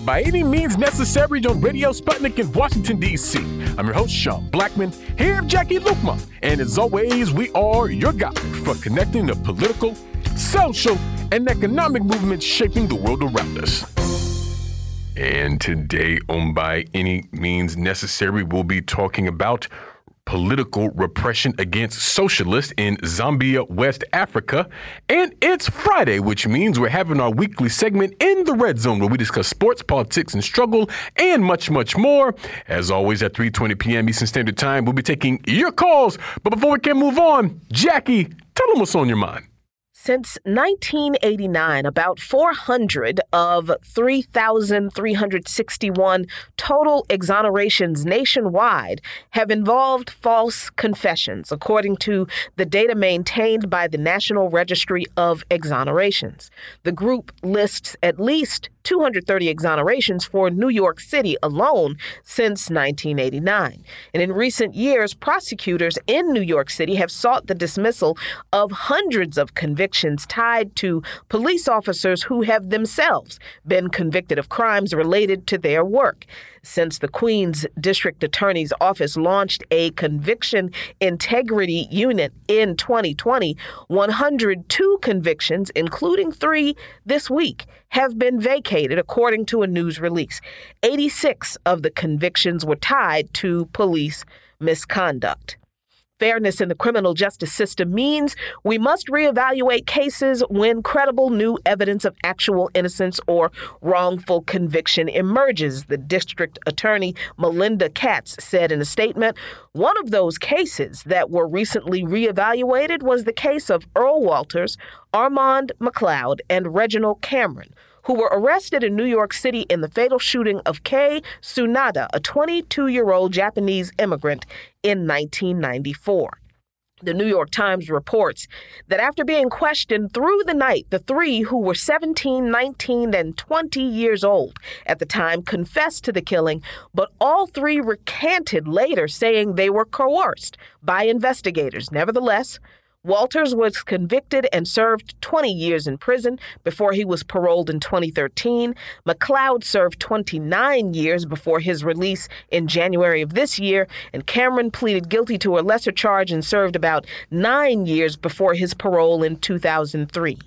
to By Any Means Necessary on Radio Sputnik in Washington, D.C. I'm your host, Sean Blackmon, here with Jacquie Luqman. And as always, we are your guide for connecting the political, social, and economic movements shaping the world around us. And today on By Any Means Necessary, we'll be talking about political repression against socialists in Zambia, West Africa. And it's Friday, which means we're having our weekly segment in the Red Zone where we discuss sports, politics, and struggle, and much, much more. As always, at 3.20 p.m. Eastern Standard Time, we'll be taking your calls. But before we can move on, Jacquie, tell them what's on your mind. Since 1989, about 400 of 3,361 total exonerations nationwide have involved false confessions, according to the data maintained by the National Registry of Exonerations. The group lists at least 230 exonerations for New York City alone since 1989. And in recent years, prosecutors in New York City have sought the dismissal of hundreds of convictions tied to police officers who have themselves been convicted of crimes related to their work since the Queens District Attorney's Office launched a conviction integrity unit in 2020, 102 convictions, including three this week, have been vacated, according to a news release. 86 of the convictions were tied to police misconduct. Fairness in the criminal justice system means we must reevaluate cases when credible new evidence of actual innocence or wrongful conviction emerges, the district attorney Melinda Katz said in a statement. One of those cases that were recently reevaluated was the case of Earl Walters, Armand McLeod, and Reginald Cameron who were arrested in New York City in the fatal shooting of Kei Tsunada, a 22 year old Japanese immigrant, in 1994. The New York Times reports that after being questioned through the night, the three, who were 17, 19, and 20 years old at the time, confessed to the killing, but all three recanted later, saying they were coerced by investigators. Nevertheless, Walters was convicted and served 20 years in prison before he was paroled in 2013. McLeod served 29 years before his release in January of this year, and Cameron pleaded guilty to a lesser charge and served about nine years before his parole in 2003.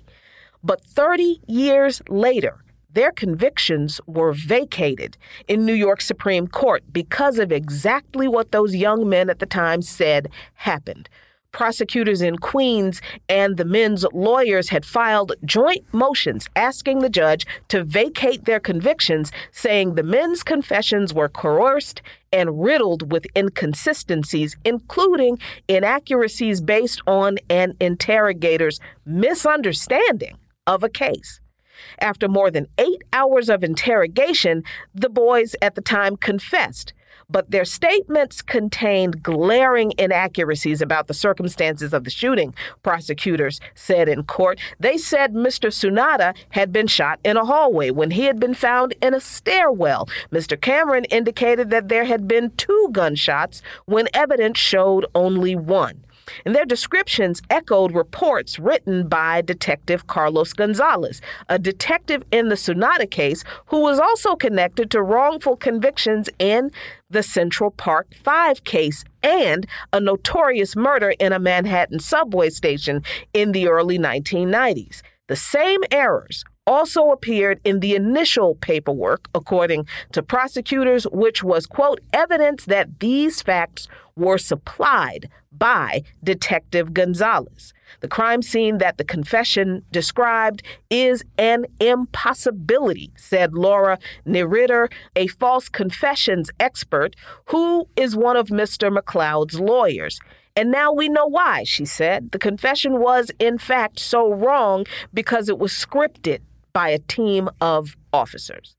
But 30 years later, their convictions were vacated in New York Supreme Court because of exactly what those young men at the time said happened prosecutors in Queens and the men's lawyers had filed joint motions asking the judge to vacate their convictions, saying the men's confessions were coerced and riddled with inconsistencies, including inaccuracies based on an interrogator's misunderstanding of a case. After more than eight hours of interrogation, the boys at the time confessed but their statements contained glaring inaccuracies about the circumstances of the shooting, prosecutors said in court. They said Mr. Tsunada had been shot in a hallway when he had been found in a stairwell. Mr. Cameron indicated that there had been two gunshots when evidence showed only one and their descriptions echoed reports written by Detective Carlos Gonzalez, a detective in the Tsunada case who was also connected to wrongful convictions in the Central Park 5 case and a notorious murder in a Manhattan subway station in the early 1990s. The same errors also appeared in the initial paperwork, according to prosecutors, which was, quote, evidence that these facts were supplied by Detective Gonzalez. The crime scene that the confession described is an impossibility, said Laura Nirider, a false confessions expert who is one of Mr. McLeod's lawyers. And now we know why, she said. The confession was, in fact, so wrong because it was scripted by a team of officers.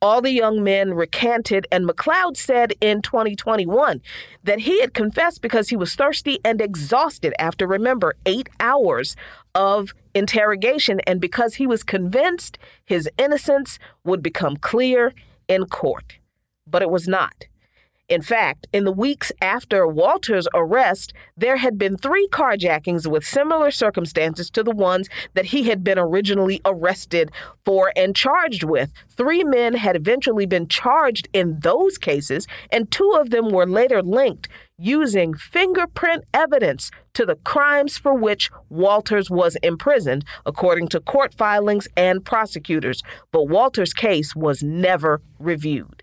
All the young men recanted, and McLeod said in 2021 that he had confessed because he was thirsty and exhausted after, remember, eight hours of interrogation, and because he was convinced his innocence would become clear in court. But it was not. In fact, in the weeks after Walter's arrest, there had been three carjackings with similar circumstances to the ones that he had been originally arrested for and charged with. Three men had eventually been charged in those cases, and two of them were later linked using fingerprint evidence to the crimes for which Walters was imprisoned, according to court filings and prosecutors. But Walters' case was never reviewed.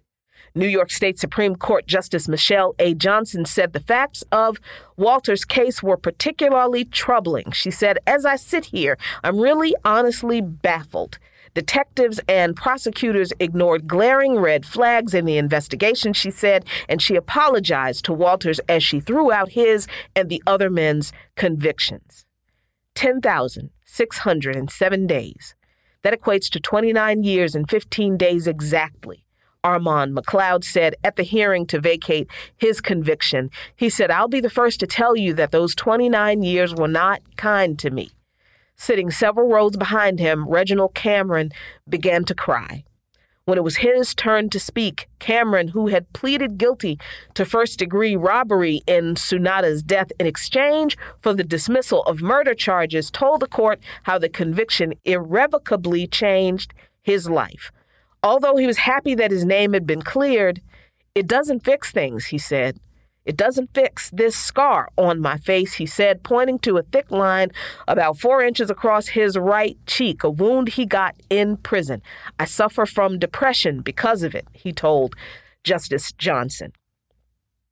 New York State Supreme Court Justice Michelle A. Johnson said the facts of Walter's case were particularly troubling. She said, As I sit here, I'm really honestly baffled. Detectives and prosecutors ignored glaring red flags in the investigation, she said, and she apologized to Walters as she threw out his and the other men's convictions. 10,607 days. That equates to 29 years and 15 days exactly. Armand McLeod said at the hearing to vacate his conviction. He said, I'll be the first to tell you that those 29 years were not kind to me. Sitting several rows behind him, Reginald Cameron began to cry. When it was his turn to speak, Cameron, who had pleaded guilty to first degree robbery in Tsunada's death in exchange for the dismissal of murder charges, told the court how the conviction irrevocably changed his life. Although he was happy that his name had been cleared, it doesn't fix things, he said. It doesn't fix this scar on my face, he said, pointing to a thick line about four inches across his right cheek, a wound he got in prison. I suffer from depression because of it, he told Justice Johnson.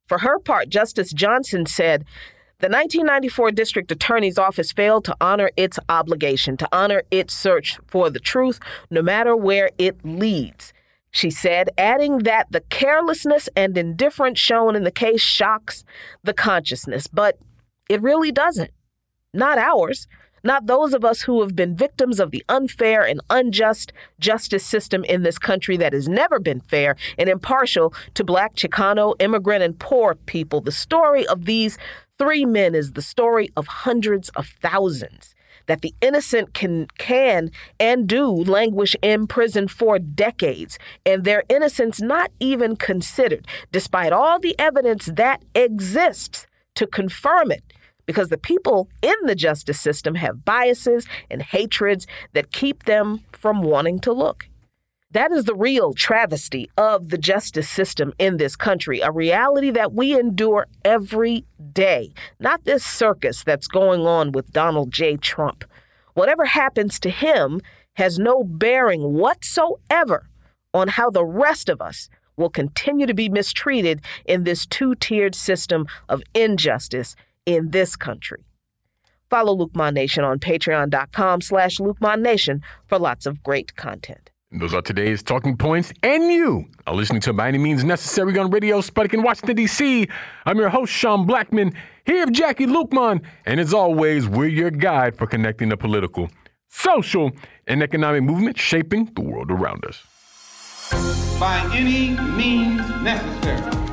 For her part, Justice Johnson said the 1994 District Attorney's Office failed to honor its obligation, to honor its search for the truth, no matter where it leads. She said, adding that the carelessness and indifference shown in the case shocks the consciousness, but it really doesn't. Not ours, not those of us who have been victims of the unfair and unjust justice system in this country that has never been fair and impartial to Black, Chicano, immigrant, and poor people. The story of these Three men is the story of hundreds of thousands that the innocent can can and do languish in prison for decades and their innocence not even considered despite all the evidence that exists to confirm it because the people in the justice system have biases and hatreds that keep them from wanting to look that is the real travesty of the justice system in this country, a reality that we endure every day, not this circus that's going on with Donald J. Trump. Whatever happens to him has no bearing whatsoever on how the rest of us will continue to be mistreated in this two-tiered system of injustice in this country. Follow Luqman Ma Nation on patreon.com slash Luqman Ma Nation for lots of great content. Those are today's talking points, and you are listening to By Any Means Necessary on Radio Sputnik in Washington, D.C. I'm your host, Sean Blackmon, here with Jacquie Luqman, and as always, we're your guide for connecting the political, social, and economic movement shaping the world around us. By any means necessary.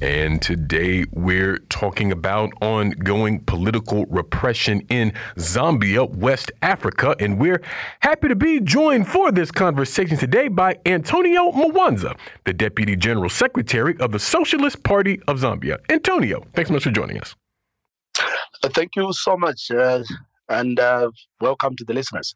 And today we're talking about ongoing political repression in Zambia, West Africa. And we're happy to be joined for this conversation today by Antonio Mwanza, the Deputy General Secretary of the Socialist Party of Zambia. Antonio, thanks so much for joining us. Thank you so much. Uh, and uh, welcome to the listeners.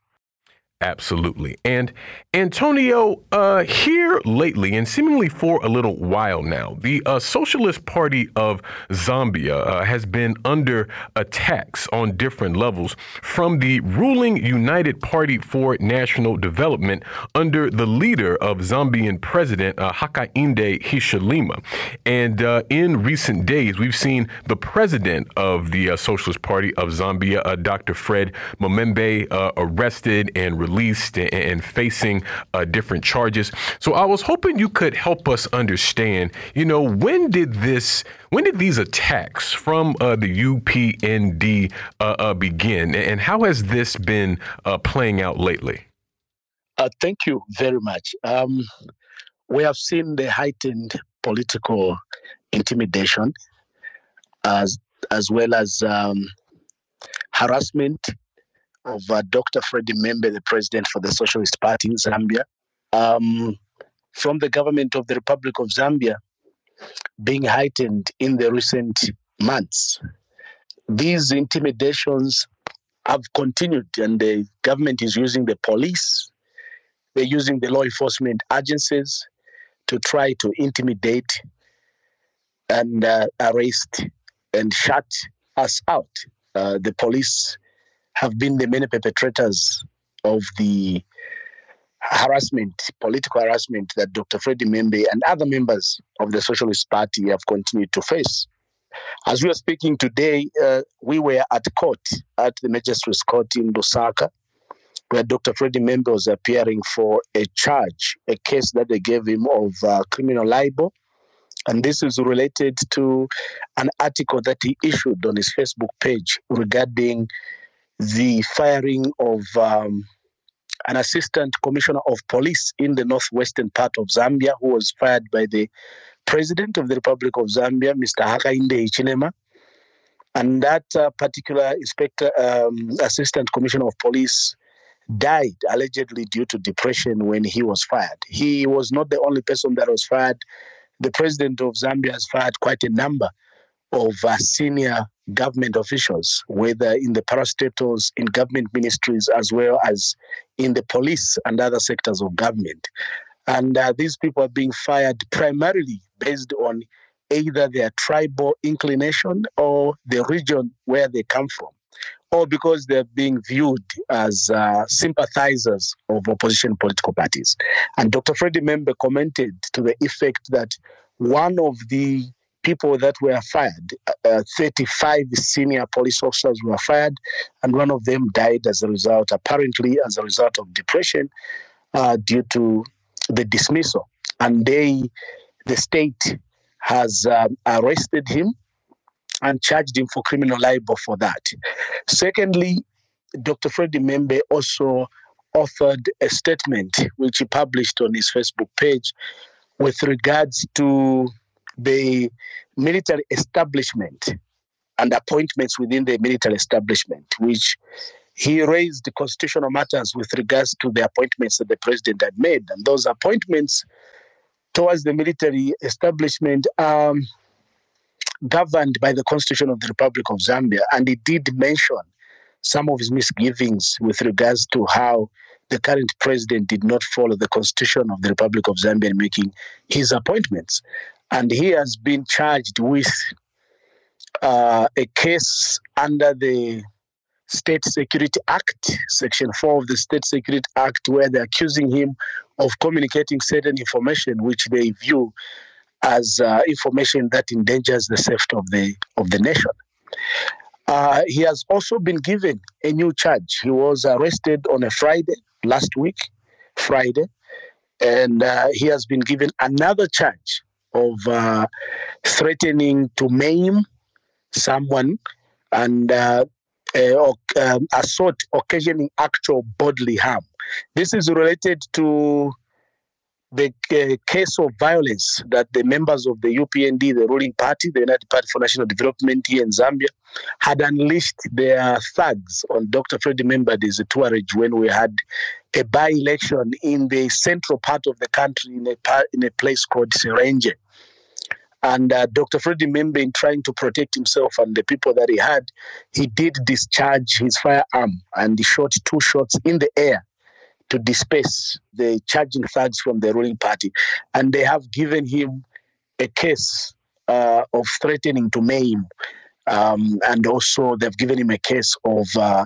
Absolutely. And Antonio, uh, here lately, and seemingly for a little while now, the uh, Socialist Party of Zambia uh, has been under attacks on different levels from the ruling United Party for National Development under the leader of Zambian President uh, Hakainde Hichilema. And uh, in recent days, we've seen the president of the uh, Socialist Party of Zambia, Dr. Fred M'membe, arrested and released released and, facing uh, different charges. So I was hoping you could help us understand, you know, when did this, when did these attacks from uh, the UPND uh, uh, begin, and how has this been uh, playing out lately? thank you very much. Um, we have seen the heightened political intimidation as as well as um, harassment of uh, Dr. Fred M'membe, the president for the Socialist Party in Zambia, um, from the government of the Republic of Zambia being heightened in the recent months. These intimidations have continued, and the government is using the police, they're using the law enforcement agencies to try to intimidate and uh, arrest and shut us out. Uh, the police have been the main perpetrators of the harassment, political harassment that Dr. Fred M'membe and other members of the Socialist Party have continued to face. As we are speaking today, uh, we were at court, at the Magistrates Court in Lusaka, where Dr. Fred M'membe was appearing for a charge, a case that they gave him of uh, criminal libel and this is related to an article that he issued on his Facebook page regarding the firing of um, an assistant commissioner of police in the northwestern part of Zambia who was fired by the president of the Republic of Zambia, Mr. Hakainde Hichilema. And that uh, particular inspector, um, assistant commissioner of police, died allegedly due to depression when he was fired. He was not the only person that was fired the president of Zambia has fired quite a number of uh, senior government officials, whether in the parastatals, in government ministries, as well as in the police and other sectors of government. And uh, these people are being fired primarily based on either their tribal inclination or the region where they come from or because they're being viewed as uh, sympathizers of opposition political parties. And Dr. Fred M'membe commented to the effect that one of the people that were fired, uh, 35 senior police officers were fired, and one of them died as a result, apparently as a result of depression uh, due to the dismissal. And they, the state has um, arrested him and charged him for criminal libel for that. Secondly, Dr. Fred M'membe also authored a statement which he published on his Facebook page with regards to the military establishment and appointments within the military establishment, which he raised constitutional matters with regards to the appointments that the president had made. And those appointments towards the military establishment um, governed by the Constitution of the Republic of Zambia, and he did mention some of his misgivings with regards to how the current president did not follow the Constitution of the Republic of Zambia in making his appointments. And he has been charged with uh, a case under the State Security Act, Section 4 of the State Security Act, where they're accusing him of communicating certain information which they view as uh, information that endangers the safety of the of the nation. Uh, he has also been given a new charge. He was arrested on a Friday last week, Friday, and uh, he has been given another charge of uh, threatening to maim someone and uh, um, assault occasioning actual bodily harm. This is related to the uh, case of violence that the members of the UPND, the ruling party, the United Party for National Development here in Zambia, had unleashed their thugs on Dr. Freddie Membadi's Tuareg when we had a by-election in the central part of the country in a, in a place called Serenje. And uh, Dr. Fred M'membe, in trying to protect himself and the people that he had, he did discharge his firearm and he shot two shots in the air to disperse the charging thugs from the ruling party. And they have given him a case uh, of threatening to maim. Um, and also, they've given him a case of uh,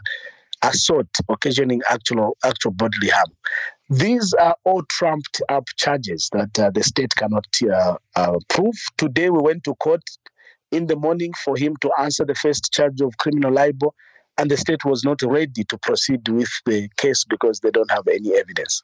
assault, occasioning actual, actual bodily harm. These are all trumped up charges that uh, the state cannot uh, uh, prove. Today, we went to court in the morning for him to answer the first charge of criminal libel and the state was not ready to proceed with the case because they don't have any evidence.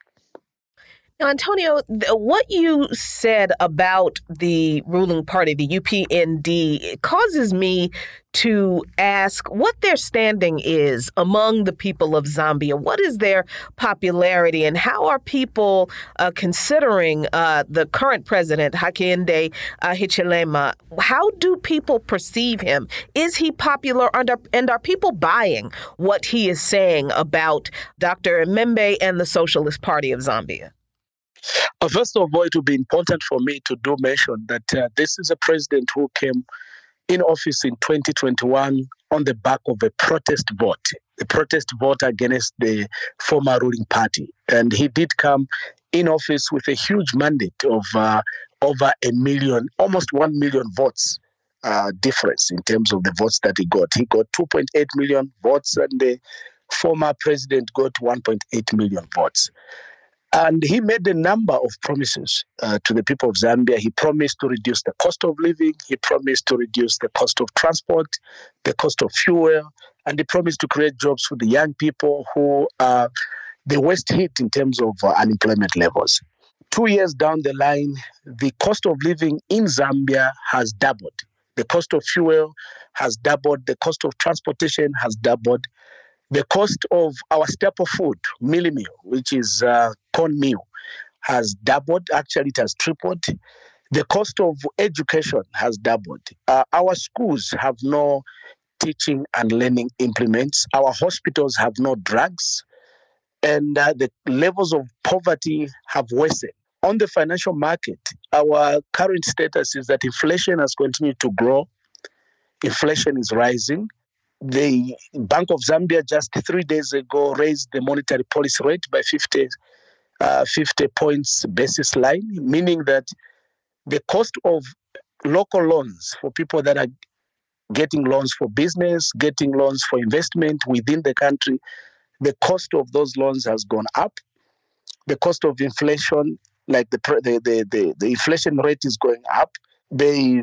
Now, Antonio, what you said about the ruling party, the UPND, causes me to ask what their standing is among the people of Zambia. What is their popularity, and how are people uh, considering uh, the current president, Hakainde uh, Hichilema? How do people perceive him? Is he popular, and are, and are people buying what he is saying about Dr. M'membe and the Socialist Party of Zambia? Uh, first of all, it would be important for me to do mention that uh, this is a president who came in office in 2021 on the back of a protest vote, a protest vote against the former ruling party. And he did come in office with a huge mandate of uh, over a million, almost 1 million votes. Uh, difference in terms of the votes that he got. He got 2.8 million votes, and the former president got 1.8 million votes. And he made a number of promises uh, to the people of Zambia. He promised to reduce the cost of living, he promised to reduce the cost of transport, the cost of fuel, and he promised to create jobs for the young people who are the worst hit in terms of uh, unemployment levels. Two years down the line, the cost of living in Zambia has doubled. The cost of fuel has doubled, the cost of transportation has doubled. The cost of our staple food, mealie meal, which is uh, cornmeal, has doubled. Actually, it has tripled. The cost of education has doubled. Uh, our schools have no teaching and learning implements. Our hospitals have no drugs. And uh, the levels of poverty have worsened. On the financial market, our current status is that inflation has continued to grow. Inflation is rising the Bank of Zambia just three days ago raised the monetary policy rate by 50, uh, 50 points basis line, meaning that the cost of local loans for people that are getting loans for business, getting loans for investment within the country, the cost of those loans has gone up. The cost of inflation, like the the the, the, the inflation rate is going up. The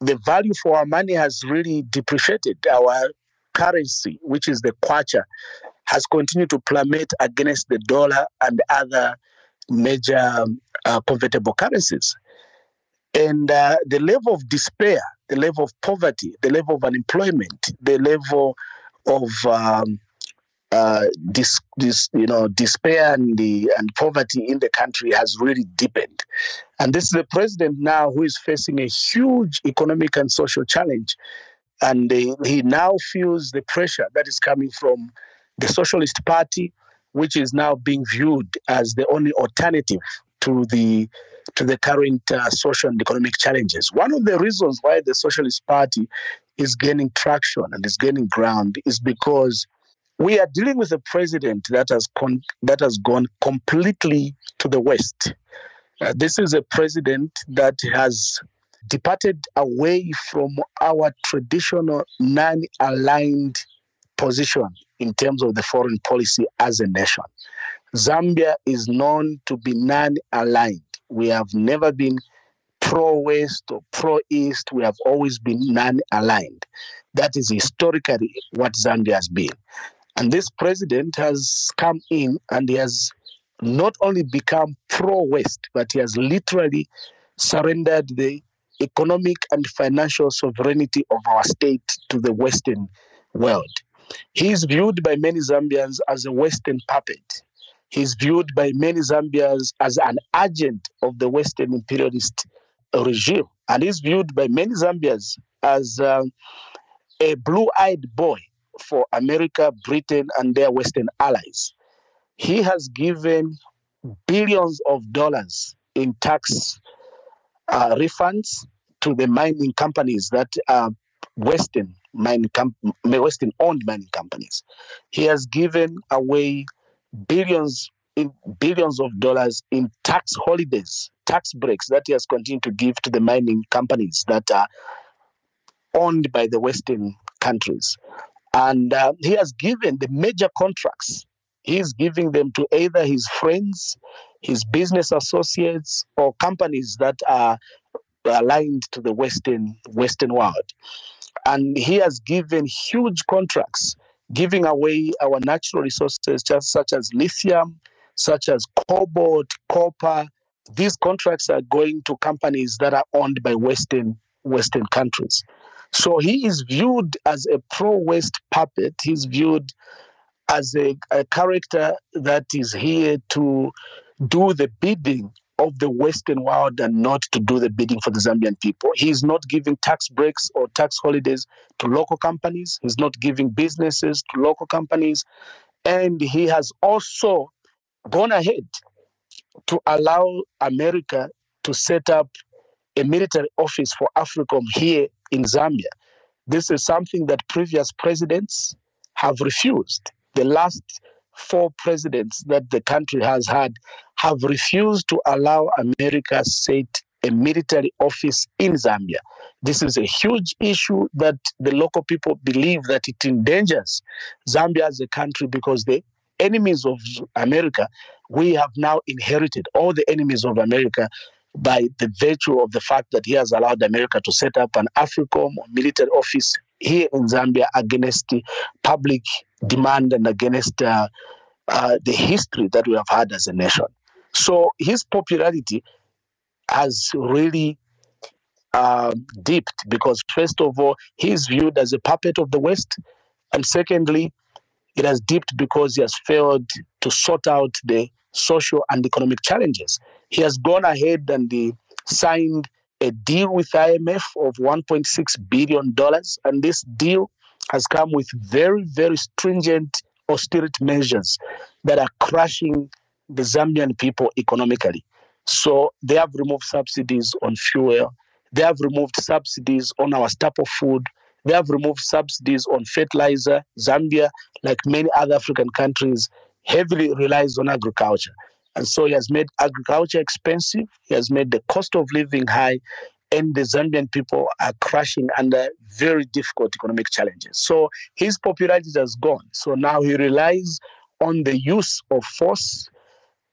the value for our money has really depreciated. Our currency, which is the kwacha, has continued to plummet against the dollar and other major uh, convertible currencies. And uh, the level of despair, the level of poverty, the level of unemployment, the level of um, uh, this, this, you know, despair and, the, and poverty in the country has really deepened. And this is the president now who is facing a huge economic and social challenge. And he now feels the pressure that is coming from the Socialist Party, which is now being viewed as the only alternative to the to the current uh, social and economic challenges. One of the reasons why the Socialist Party is gaining traction and is gaining ground is because we are dealing with a president that has con- that has gone completely to the west. Uh, this is a president that has departed away from our traditional non-aligned position in terms of the foreign policy as a nation. Zambia is known to be non-aligned. We have never been pro-west or pro-east. We have always been non-aligned. That is historically what Zambia has been. And this president has come in and he has not only become pro West, but he has literally surrendered the economic and financial sovereignty of our state to the Western world. He is viewed by many Zambians as a Western puppet. He is viewed by many Zambians as an agent of the Western imperialist regime. And is viewed by many Zambians as uh, a blue eyed boy for America, Britain, and their Western allies. He has given billions of dollars in tax uh, refunds to the mining companies that are Western mining com- Western owned mining companies. He has given away billions in billions of dollars in tax holidays, tax breaks that he has continued to give to the mining companies that are owned by the Western countries. And uh, he has given the major contracts, he's giving them to either his friends, his business associates, or companies that are aligned to the Western, Western world. And he has given huge contracts, giving away our natural resources, just such as lithium, such as cobalt, copper. These contracts are going to companies that are owned by Western Western countries. So he is viewed as a pro-West puppet. He's viewed as a, a character that is here to do the bidding of the Western world and not to do the bidding for the Zambian people. He's not giving tax breaks or tax holidays to local companies. He's not giving businesses to local companies. And he has also gone ahead to allow America to set up a military office for AFRICOM here in Zambia. This is something that previous presidents have refused. The last four presidents that the country has had have refused to allow America set a military office in Zambia. This is a huge issue that the local people believe that it endangers Zambia as a country because the enemies of America, we have now inherited all the enemies of America by the virtue of the fact that he has allowed America to set up an AFRICOM military office here in Zambia against the public demand and against uh, uh, the history that we have had as a nation. So his popularity has really um, dipped because, first of all, he's viewed as a puppet of the West, and secondly, it has dipped because he has failed to sort out the social and economic challenges. He has gone ahead and uh, signed a deal with IMF of 1.6 billion dollars, and this deal has come with very, very stringent austerity measures that are crushing the Zambian people economically. So they have removed subsidies on fuel, they have removed subsidies on our staple food, they have removed subsidies on fertilizer. Zambia, like many other African countries, heavily relies on agriculture. And so he has made agriculture expensive, he has made the cost of living high, and the Zambian people are crashing under very difficult economic challenges. So his popularity has gone. So now he relies on the use of force.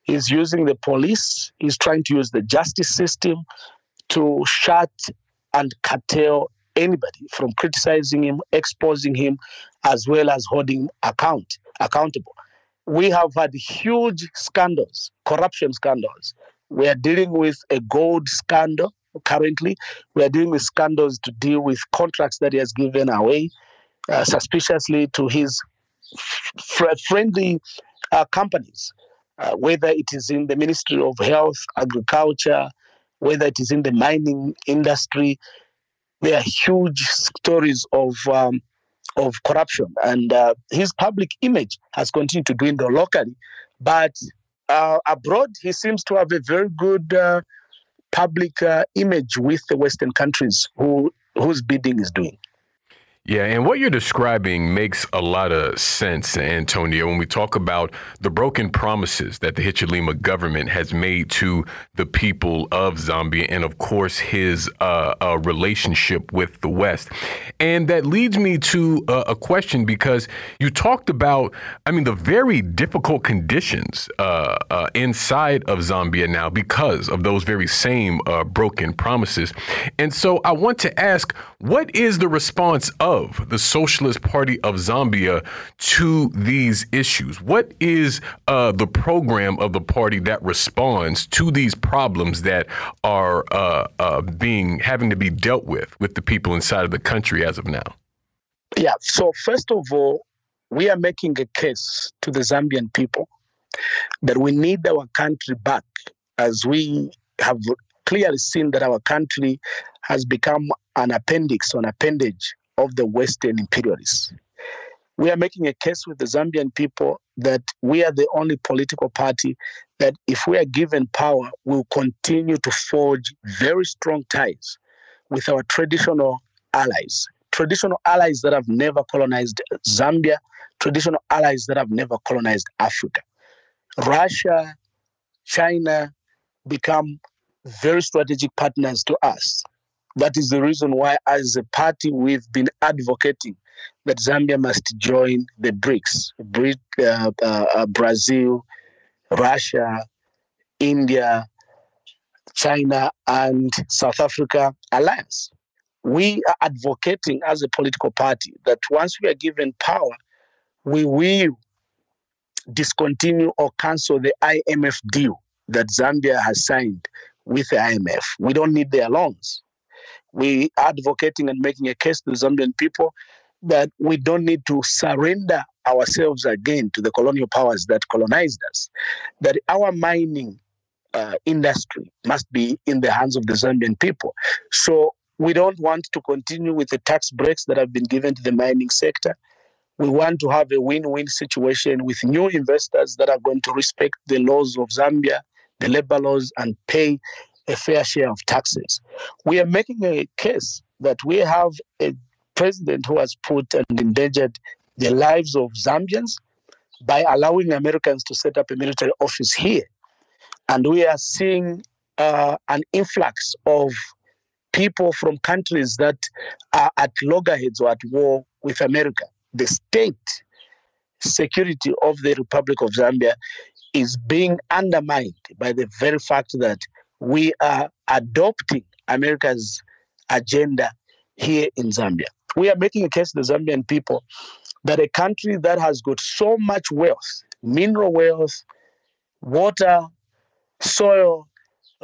He's using the police, he's trying to use the justice system to shut and curtail anybody from criticizing him, exposing him, as well as holding account accountable we have had huge scandals, corruption scandals. We are dealing with a gold scandal currently. We are dealing with scandals to deal with contracts that he has given away uh, suspiciously to his f- friendly uh, companies, uh, whether it is in the Ministry of Health, Agriculture, whether it is in the mining industry. There are huge stories of um, of corruption. And uh, his public image has continued to dwindle locally. But uh, abroad, he seems to have a very good uh, public uh, image with the Western countries who, whose bidding is doing. Yeah, and what you're describing makes a lot of sense, Antonio, when we talk about the broken promises that the Hichilema government has made to the people of Zambia and, of course, his uh, uh, relationship with the West. And that leads me to uh, a question because you talked about, I mean, the very difficult conditions uh, uh, inside of Zambia now because of those very same broken promises. And so I want to ask, what is the response of of the Socialist Party of Zambia to these issues? What is uh, the program of the party that responds to these problems that are uh, uh, being having to be dealt with with the people inside of the country as of now? Yeah. So first of all, we are making a case to the Zambian people that we need our country back, as we have clearly seen that our country has become an appendix an appendage of the Western imperialists. We are making a case with the Zambian people that we are the only political party that, if we are given power, will continue to forge very strong ties with our traditional allies, traditional allies that have never colonized Zambia, traditional allies that have never colonized Africa. Russia, China become very strategic partners to us. That is the reason why, as a party, we've been advocating that Zambia must join the BRICS, Brit, uh, uh, uh, Brazil, Russia, India, China, and South Africa alliance. we are advocating as a political party that once we are given power, we will discontinue or cancel the IMF deal that Zambia has signed with the IMF. We don't need their loans. We are advocating and making a case to the Zambian people that we don't need to surrender ourselves again to the colonial powers that colonized us, that our mining uh, industry must be in the hands of the Zambian people. So we don't want to continue with the tax breaks that have been given to the mining sector. We want to have a win win situation with new investors that are going to respect the laws of Zambia, the labor laws, and pay a fair share of taxes. We are making a case that we have a president who has put and endangered the lives of Zambians by allowing Americans to set up a military office here. And we are seeing uh, an influx of people from countries that are at loggerheads or at war with America. The state security of the Republic of Zambia is being undermined by the very fact that we are adopting America's agenda here in Zambia. We are making a case to the Zambian people that a country that has got so much wealth, mineral wealth, water, soil,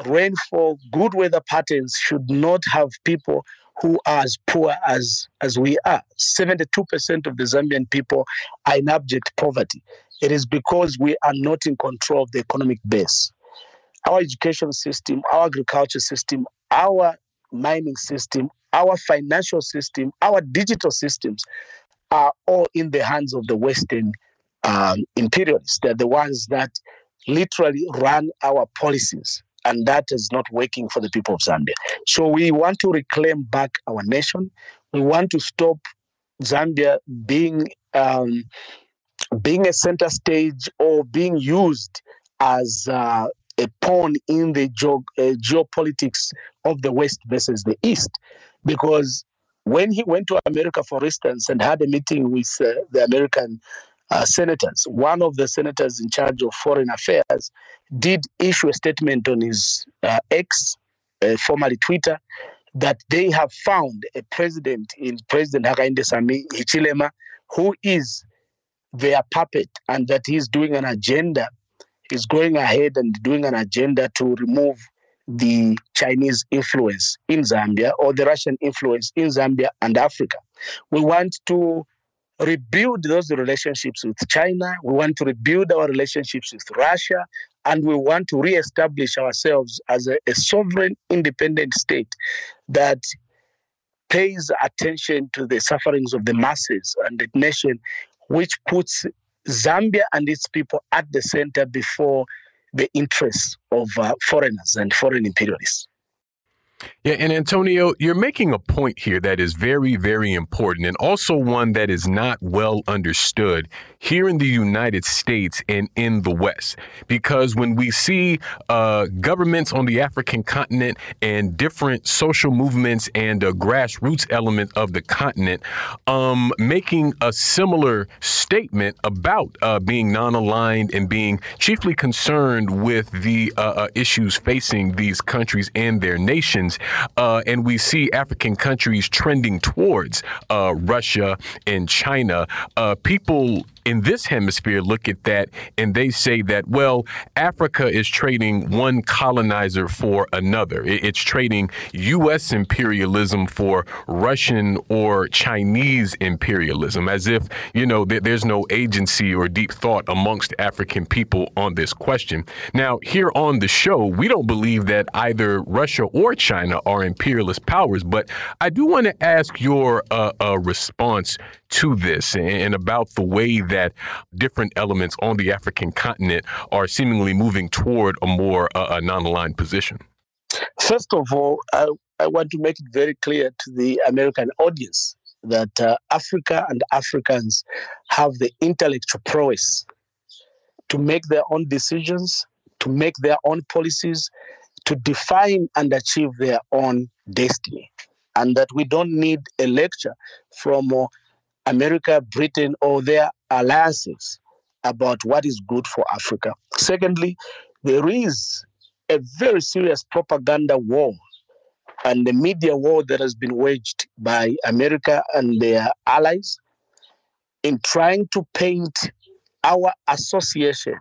rainfall, good weather patterns should not have people who are as poor as, as we are. 72% of the Zambian people are in abject poverty. It is because we are not in control of the economic base. Our education system, our agriculture system, our mining system, our financial system, our digital systems are all in the hands of the Western um, imperialists. They're the ones that literally run our policies, and that is not working for the people of Zambia. So we want to reclaim back our nation. We want to stop Zambia being um, being a center stage or being used as uh, a pawn in the uh, geopolitics of the West versus the East. Because when he went to America, for instance, and had a meeting with uh, the American uh, senators, one of the senators in charge of foreign affairs did issue a statement on his uh, X, uh, formerly Twitter, that they have found a president in President Hakainde Sami Hichilema who is their puppet and that he's doing an agenda, he's going ahead and doing an agenda to remove the Chinese influence in Zambia or the Russian influence in Zambia and Africa. We want to rebuild those relationships with China. We want to rebuild our relationships with Russia. And we want to reestablish ourselves as a, a sovereign, independent state that pays attention to the sufferings of the masses and the nation, which puts Zambia and its people at the center before the interests of uh, foreigners and foreign imperialists. Yeah, and Antonio, you're making a point here that is very, very important, and also one that is not well understood here in the United States and in the West. Because when we see uh, governments on the African continent and different social movements and a grassroots element of the continent um, making a similar statement about uh, being non aligned and being chiefly concerned with the uh, uh, issues facing these countries and their nations, uh, and we see African countries trending towards uh, Russia and China, people in this hemisphere look at that and they say that, well, Africa is trading one colonizer for another. It's trading U.S. imperialism for Russian or Chinese imperialism, as if, you know, there's no agency or deep thought amongst African people on this question. Now, here on the show, we don't believe that either Russia or China are imperialist powers, but I do want to ask your uh, uh, response to this and about the way that different elements on the African continent are seemingly moving toward a more uh, non aligned position? First of all, I, I want to make it very clear to the American audience that uh, Africa and Africans have the intellectual prowess to make their own decisions, to make their own policies, to define and achieve their own destiny. And that we don't need a lecture from uh, America, Britain, or their alliances about what is good for Africa. Secondly, there is a very serious propaganda war and the media war that has been waged by America and their allies in trying to paint our association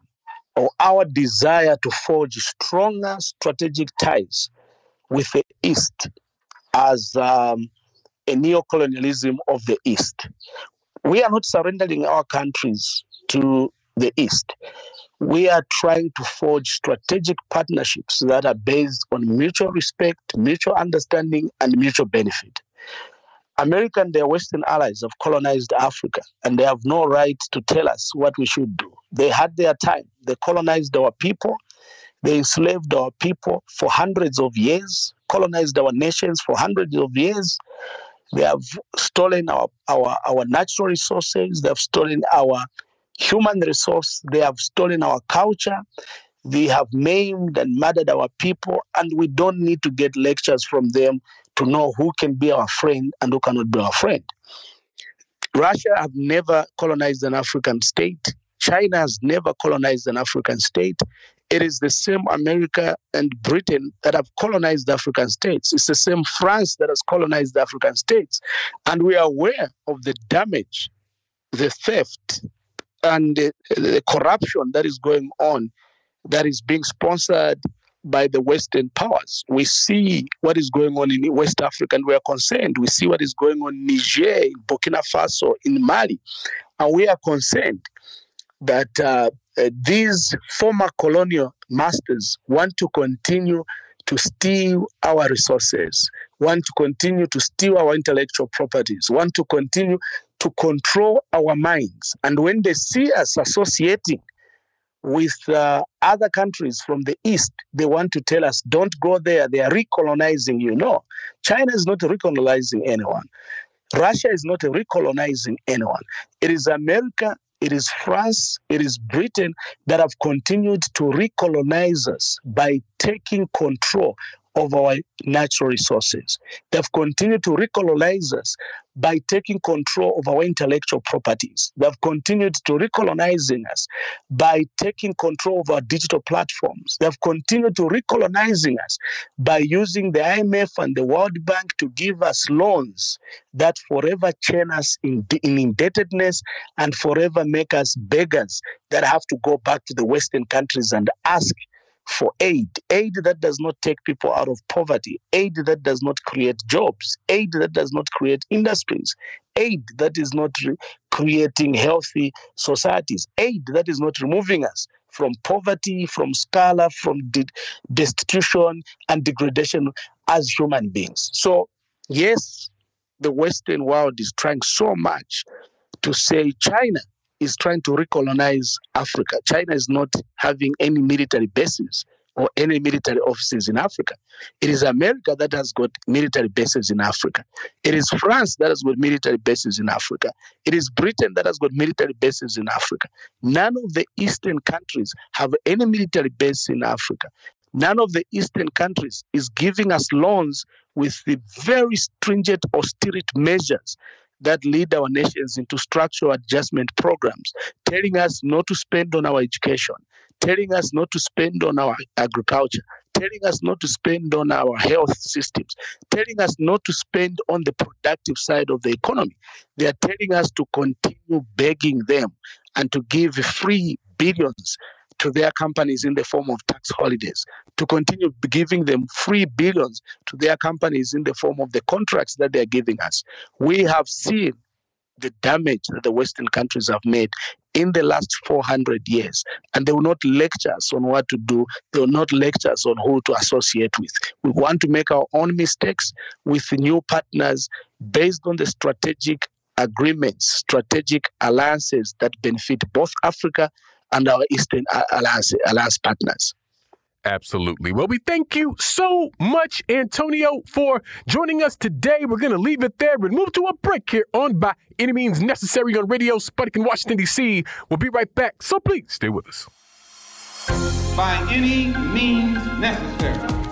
or our desire to forge stronger strategic ties with the East as um, a neocolonialism of the East. We are not surrendering our countries to the East. We are trying to forge strategic partnerships that are based on mutual respect, mutual understanding, and mutual benefit. America and their Western allies have colonized Africa, and they have no right to tell us what we should do. They had their time. They colonized our people. They enslaved our people for hundreds of years, colonized our nations for hundreds of years. They have stolen our, our, our natural resources. They have stolen our human resource. They have stolen our culture. They have maimed and murdered our people, and we don't need to get lectures from them to know who can be our friend and who cannot be our friend. Russia have never colonized an African state. China has never colonized an African state. It is the same America and Britain that have colonized African states. It's the same France that has colonized African states. And we are aware of the damage, the theft, and the, the corruption that is going on, that is being sponsored by the Western powers. We see what is going on in West Africa and we are concerned. We see what is going on in Niger, in Burkina Faso, in Mali. And we are concerned that uh, uh, these former colonial masters want to continue to steal our resources, want to continue to steal our intellectual properties, want to continue to control our minds. And when they see us associating with uh, other countries from the east, they want to tell us, don't go there, they are recolonizing you. No, China is not recolonizing anyone. Russia is not recolonizing anyone. It is America, it is France, it is Britain that have continued to recolonize us by taking control of our natural resources. They've continued to recolonize us by taking control of our intellectual properties. They've continued to recolonizing us by taking control of our digital platforms. They've continued to recolonizing us by using the IMF and the World Bank to give us loans that forever chain us in, in indebtedness and forever make us beggars that have to go back to the Western countries and ask for aid, aid that does not take people out of poverty, aid that does not create jobs, aid that does not create industries, aid that is not re- creating healthy societies, aid that is not removing us from poverty, from squalor, from de- destitution and degradation as human beings. So, yes, the Western world is trying so much to say China is trying to recolonize Africa. China is not having any military bases or any military offices in Africa. It is America that has got military bases in Africa. It is France that has got military bases in Africa. It is Britain that has got military bases in Africa. None of the Eastern countries have any military base in Africa. None of the Eastern countries is giving us loans with the very stringent austerity measures that lead our nations into structural adjustment programs, telling us not to spend on our education, telling us not to spend on our agriculture, telling us not to spend on our health systems, telling us not to spend on the productive side of the economy. They are telling us to continue begging them and to give free billions to their companies in the form of tax holidays, to continue giving them free billions to their companies in the form of the contracts that they're giving us. We have seen the damage that the Western countries have made in the last 400 years. And they will not lecture us on what to do. They will not lecture us on who to associate with. We want to make our own mistakes with new partners based on the strategic agreements, strategic alliances that benefit both Africa and our Eastern Alliance, Alliance partners. Absolutely. Well, we thank you so much, Antonio, for joining us today. We're going to leave it there and move to a break here on By Any Means Necessary on Radio Sputnik in Washington, D.C. We'll be right back, so please stay with us. By any means necessary.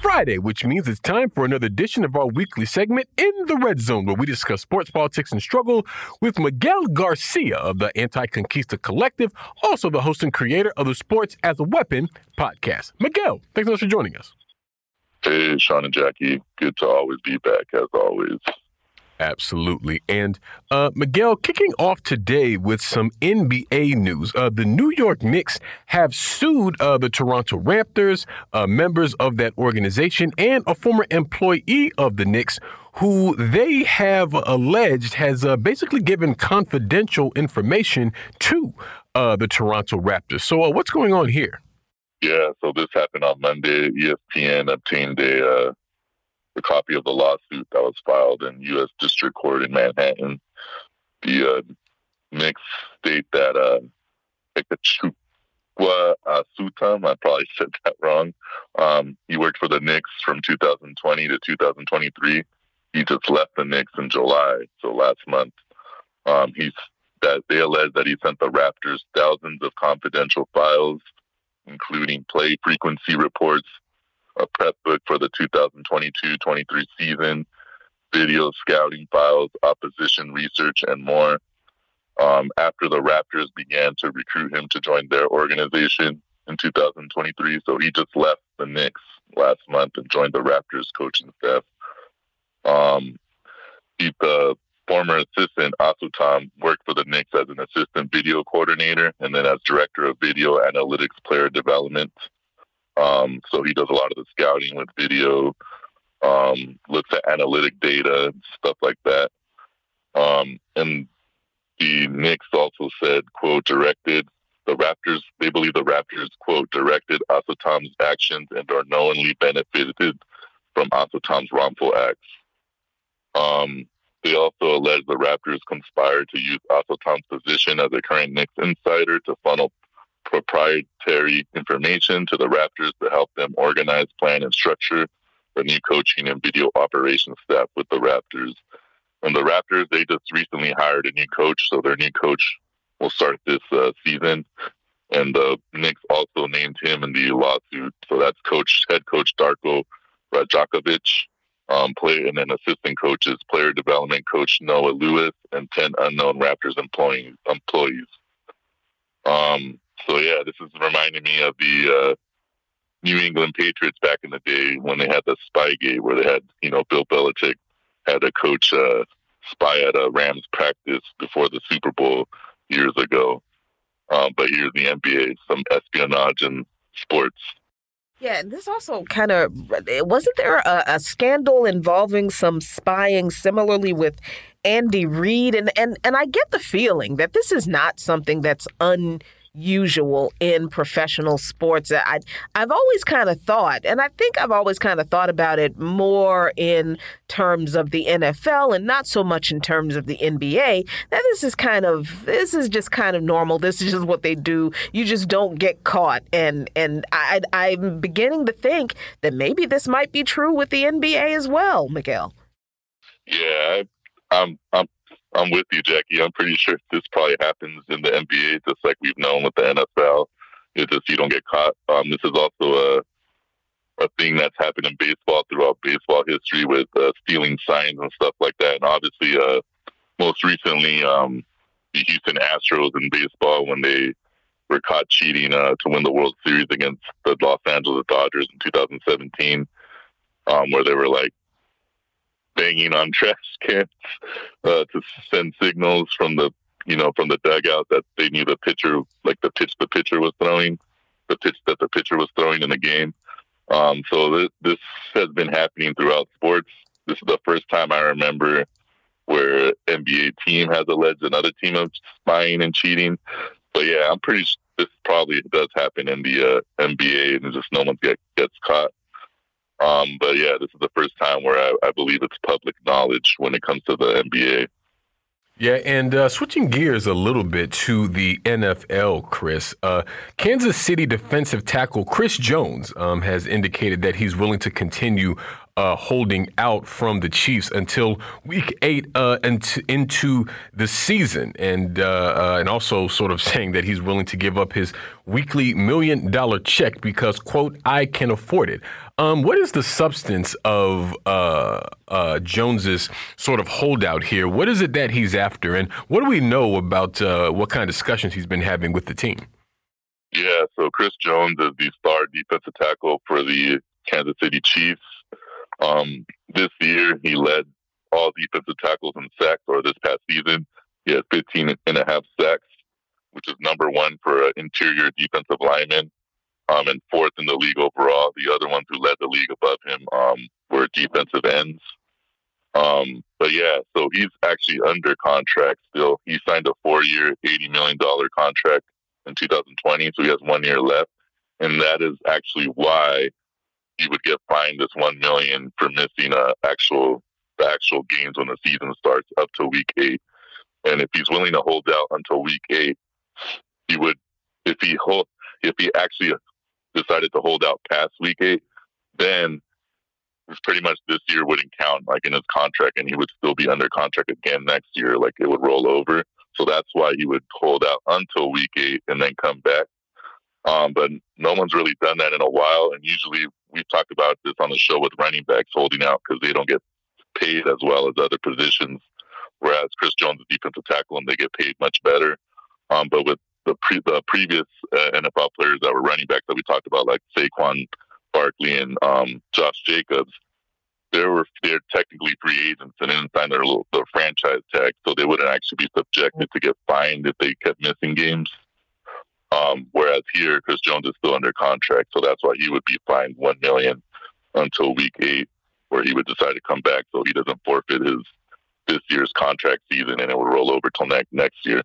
Friday, which means it's time for another edition of our weekly segment in the Red Zone, where we discuss sports, politics, and struggle with Miguel Garcia of the ANTICONQUISTA Collective, also the host and creator of the Sports as a Weapon podcast. Miguel, thanks so much for joining us. Hey, Sean and Jacquie. Good to always be back, as always. Absolutely. And uh, Miguel, kicking off today with some NBA news. Uh, the New York Knicks have sued uh, the Toronto Raptors, uh, members of that organization, and a former employee of the Knicks who they have alleged has uh, basically given confidential information to uh, the Toronto Raptors. So, what's going on here? Yeah, so this happened on Monday. ESPN obtained a a copy of the lawsuit that was filed in U.S. District Court in Manhattan. The uh, Knicks state that uh, Ikechukwu uh, I probably said that wrong. Um, he worked for the Knicks from 2020 to 2023. He just left the Knicks in July, so last month. Um, he's that they allege that he sent the Raptors thousands of confidential files, including play frequency reports, a prep book for the 2022-23 season, video scouting files, opposition research, and more. Um, after the Raptors began to recruit him to join their organization in 2023, so he just left the Knicks last month and joined the Raptors coaching staff. Um, he, the former assistant Azotam worked for the Knicks as an assistant video coordinator and then as director of video analytics player development um, so he does a lot of the scouting with video, um, looks at analytic data, stuff like that. Um, and the Knicks also said, quote, directed the Raptors, they believe the Raptors, quote, directed Azotam's actions and are knowingly benefited from Azotam's wrongful acts. Um, they also allege the Raptors conspired to use Azotam's position as a current Knicks insider to funnel proprietary information to the Raptors to help them organize, plan, and structure the new coaching and video operations staff with the Raptors. And the Raptors, they just recently hired a new coach, so their new coach will start this uh, season. And the Knicks also named him in the lawsuit. So that's coach, head coach Darko Rajakovic, um, and then assistant coaches, player development coach Noah Lewis, and 10 unknown Raptors employees. employees. Um, so yeah, this is reminding me of the uh, New England Patriots back in the day when they had the Spygate, where they had you know Bill Belichick had a coach uh, spy at a Rams practice before the Super Bowl years ago. Um, but here's the NBA, some espionage in sports. Yeah, and this also kind of wasn't there a, a, scandal involving some spying similarly with Andy Reid, and and and I get the feeling that this is not something that's un usual in professional sports. I I've always kind of thought, and I think I've always kind of thought about it more in terms of the NFL and not so much in terms of the NBA. That this is kind of this is just kind of normal. This is just what they do. You just don't get caught. And and I I'm beginning to think that maybe this might be true with the NBA as well, Miguel. Yeah, I'm I'm I'm with you, Jacquie. I'm pretty sure this probably happens in the NBA, just like we've known with the NFL. It's just you don't get caught. Um, this is also a a thing that's happened in baseball throughout baseball history with uh, stealing signs and stuff like that. And obviously, uh, most recently, um, the Houston Astros in baseball when they were caught cheating uh, to win the World Series against the Los Angeles Dodgers in 2017, um, where they were like banging on trash cans uh, to send signals from the you know from the dugout that they knew the pitcher like the pitch the pitcher was throwing, the pitch that the pitcher was throwing in the game. Um, so this, has been happening throughout sports. This is the first time I remember where NBA team has alleged another team of spying and cheating. But yeah, I'm pretty. This probably does happen in the uh, NBA, and just no one get, gets caught. Um, but yeah, this is the first time where I, I believe it's public knowledge when it comes to the NBA. Yeah, and uh, switching gears a little bit to the NFL, Chris. Uh, Kansas City defensive tackle Chris Jones um, has indicated that he's willing to continue uh, holding out from the Chiefs until Week Eight uh, into, into the season, and uh, uh, and also sort of saying that he's willing to give up his weekly million dollar check because quote I can afford it. Um, what is the substance of uh, uh, Jones's sort of holdout here? What is it that he's after, and what do we know about what kind of discussions he's been having with the team? Yeah, so Chris Jones is the star defensive tackle for the Kansas City Chiefs. Um, this year, he led all defensive tackles in sacks, or this past season, he had 15 and a half sacks, which is number one for an interior defensive lineman, um, and fourth in the league overall. The other ones who led the league above him um, were defensive ends. Um, but yeah, so he's actually under contract still. He signed a four-year, eighty million dollar contract in 2020, so he has one year left, and that is actually why he would get fined this one million for missing uh, actual the actual games when the season starts up to week eight. And if he's willing to hold out until week eight, he would. If he hold, if he actually decided to hold out past week eight, then pretty much this year wouldn't count like in his contract, and he would still be under contract again next year. Like it would roll over. So that's why he would hold out until week eight and then come back. Um, but no one's really done that in a while. And usually we've talked about this on the show with running backs holding out because they don't get paid as well as other positions. Whereas Chris Jones defensive tackle and they get paid much better. Um, but with the, pre- the previous uh, NFL players that were running backs that we talked about, like Saquon Barkley and um, Josh Jacobs, they were they're technically free agents and didn't sign their little their franchise tag, so they wouldn't actually be subjected to get fined if they kept missing games. Um, whereas here, Chris Jones is still under contract, so that's why he would be fined one million until week eight, where he would decide to come back, so he doesn't forfeit his this year's contract season, and it would roll over till next next year.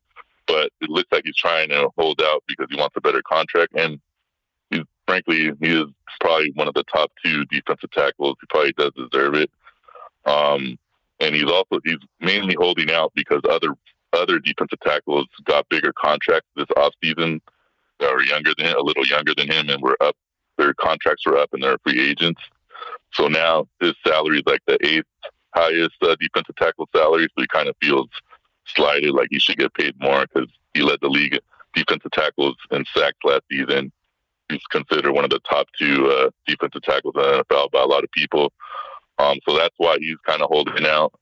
But it looks like he's trying to hold out because he wants a better contract, and he's frankly he is probably one of the top two defensive tackles. He probably does deserve it. Um, and he's also he's mainly holding out because other other defensive tackles got bigger contracts this offseason that were younger than a little younger than him and were up. Their contracts were up and they're free agents. So now his salary is like the eighth highest uh, defensive tackle salary. So he kind of feels slighted, like he should get paid more because he led the league defensive tackles in sacks last season. He's considered one of the top two uh, defensive tackles in the NFL by a lot of people. Um, so that's why he's kind of holding out.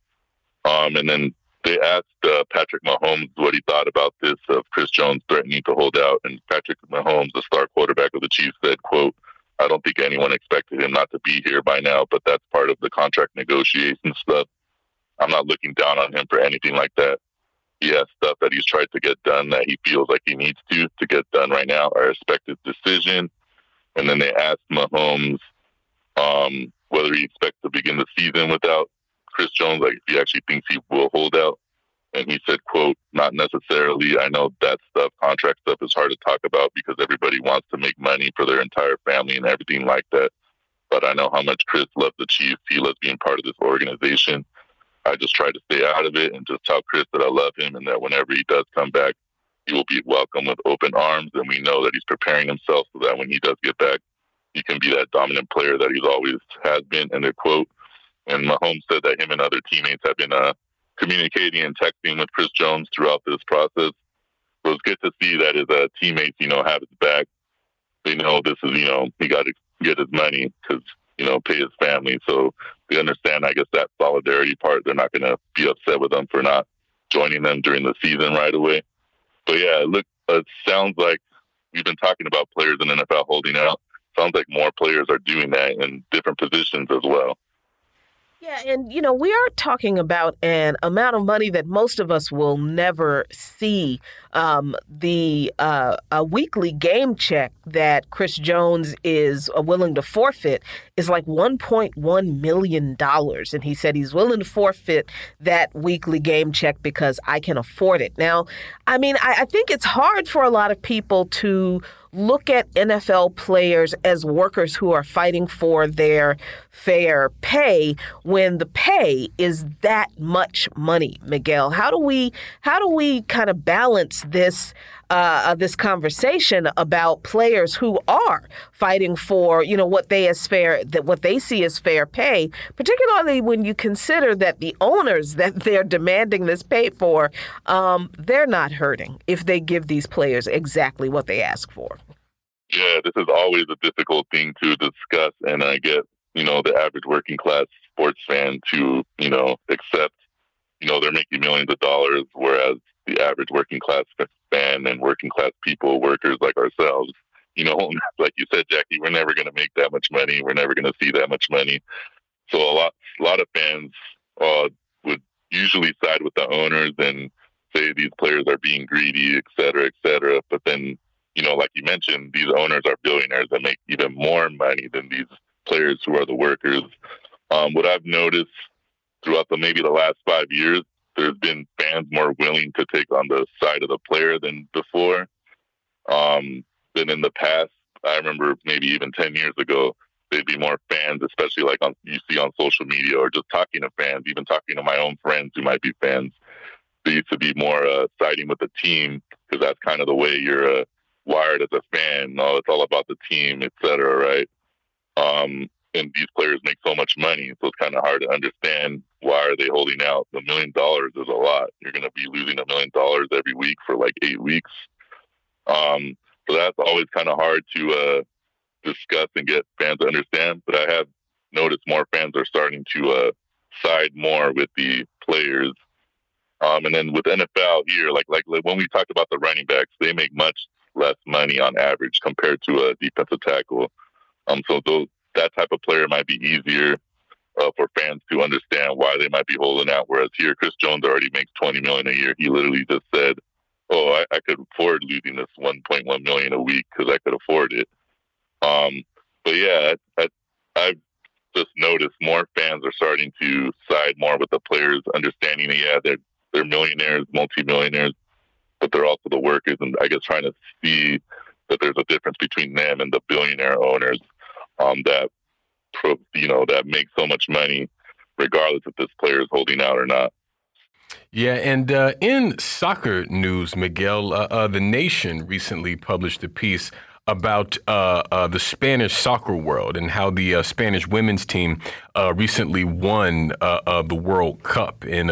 Um, and then they asked uh, Patrick Mahomes what he thought about this of Chris Jones threatening to hold out, and Patrick Mahomes, the star quarterback of the Chiefs, said, "quote I don't think anyone expected him not to be here by now, but that's part of the contract negotiation stuff. I'm not looking down on him for anything like that. He has stuff that he's tried to get done that he feels like he needs to to get done right now. I respect his decision." And then they asked Mahomes um, whether he expects to begin the season without Chris Jones, like if he actually thinks he will hold out. And he said, quote, not necessarily. I know that stuff, contract stuff is hard to talk about because everybody wants to make money for their entire family and everything like that. But I know how much Chris loves the Chiefs. He loves being part of this organization. I just try to stay out of it and just tell Chris that I love him and that whenever he does come back, he will be welcome with open arms. And we know that he's preparing himself so that when he does get back, he can be that dominant player that he's always has been. And their quote, and Mahomes said that him and other teammates have been uh, communicating and texting with Chris Jones throughout this process. So it's good to see that his uh, teammates, you know, have his back. They know this is, you know, he got to get his money because, you know, pay his family. So they understand, I guess, that solidarity part. They're not going to be upset with them for not joining them during the season right away. But yeah, look, it sounds like we've been talking about players in NFL holding out. Sounds like more players are doing that in different positions as well. Yeah, and you know, we are talking about an amount of money that most of us will never see. Um, the uh, a weekly game check that Chris Jones is uh, willing to forfeit is like 1.1 million dollars, and he said he's willing to forfeit that weekly game check because I can afford it. Now, I mean, I, I think it's hard for a lot of people to look at NFL players as workers who are fighting for their fair pay when the pay is that much money, Miguel? How do we how do we kind of balance this uh, this conversation about players who are fighting for you know what they as fair that what they see as fair pay, particularly when you consider that the owners that they're demanding this pay for, um, they're not hurting if they give these players exactly what they ask for. Yeah, this is always a difficult thing to discuss, and I get you know the average working class sports fan to you know accept you know they're making millions of dollars, whereas the average working class fan and working class people, workers like ourselves, you know, like you said, Jacquie, we're never going to make that much money. We're never going to see that much money. So a lot, a lot of fans uh, would usually side with the owners and say these players are being greedy, et cetera, et cetera. But then, you know, like you mentioned, these owners are billionaires that make even more money than these players who are the workers. Um, what I've noticed throughout the maybe the last five years there's been fans more willing to take on the side of the player than before. Um, than in the past. I remember maybe even 10 years ago, there'd be more fans, especially like on you see on social media or just talking to fans, even talking to my own friends who might be fans. They used to be more uh, siding with the team because that's kind of the way you're uh, wired as a fan. No, it's all about the team, et cetera, right? Um, and these players make so much money, so it's kind of hard to understand why are they holding out. A million dollars is a lot. You're going to be losing a million dollars every week for like eight weeks. Um, so that's always kind of hard to uh, discuss and get fans to understand. But I have noticed more fans are starting to uh, side more with the players. Um, and then with NFL here, like, like like when we talked about the running backs, they make much less money on average compared to a defensive tackle. Um, so those that type of player might be easier uh, for fans to understand why they might be holding out. Whereas here, Chris Jones already makes twenty million a year. He literally just said, "Oh, I, I could afford losing this one point one million a week because I could afford it." Um, but yeah, I, I, I've just noticed more fans are starting to side more with the players, understanding that yeah, they're they're millionaires, multimillionaires, but they're also the workers, and I guess trying to see that there's a difference between them and the billionaire owners um, that you know that make so much money, regardless if this player is holding out or not. Yeah, and uh, in soccer news, Miguel, uh, uh, the Nation recently published a piece about uh, uh, the Spanish soccer world and how the uh, Spanish women's team recently won the World Cup in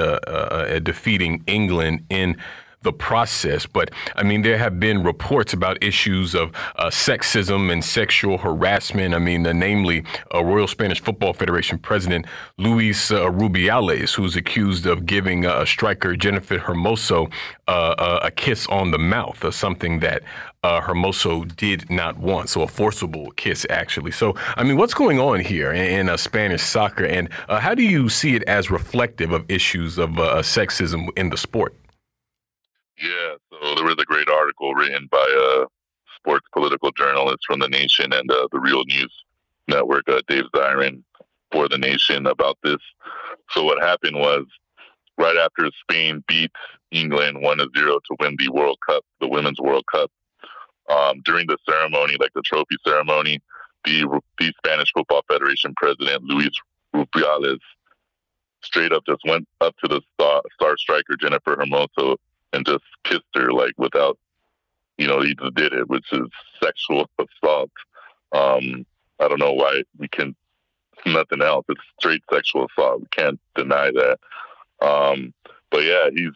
defeating England in the process. But I mean, there have been reports about issues of uh, sexism and sexual harassment. I mean, uh, namely, uh, Royal Spanish Football Federation President Luis uh, Rubiales, who's accused of giving uh, striker Jennifer Hermoso uh, a kiss on the mouth, something that Hermoso did not want. So, a forcible kiss, actually. So, I mean, what's going on here in, in Spanish soccer, and how do you see it as reflective of issues of sexism in the sport? Yeah, so there was a great article written by a sports political journalist from The Nation and uh, the Real News Network, uh, Dave Zirin, for The Nation about this. So what happened was right after Spain beat England 1 0 to win the World Cup, the Women's World Cup, um, during the ceremony, like the trophy ceremony, the, the Spanish Football Federation president, Luis Rubiales, straight up just went up to the star, star striker, Jennifer Hermoso, and just kissed her like without, you know, he just did it, which is sexual assault. Um, I don't know why we can nothing else. It's straight sexual assault. We can't deny that. Um, but yeah, he's.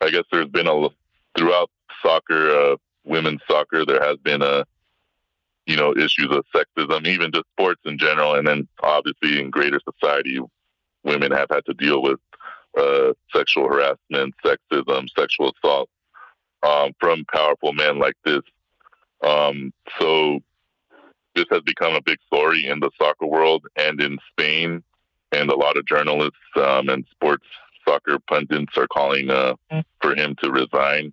I guess there's been a throughout soccer, uh, women's soccer, there has been a you know issues of sexism, even just sports in general, and then obviously in greater society, women have had to deal with uh, sexual harassment, sexism, sexual assault um, from powerful men like this. Um, so this has become a big story in the soccer world and in Spain, and a lot of journalists um, and sports soccer pundits are calling uh, for him to resign.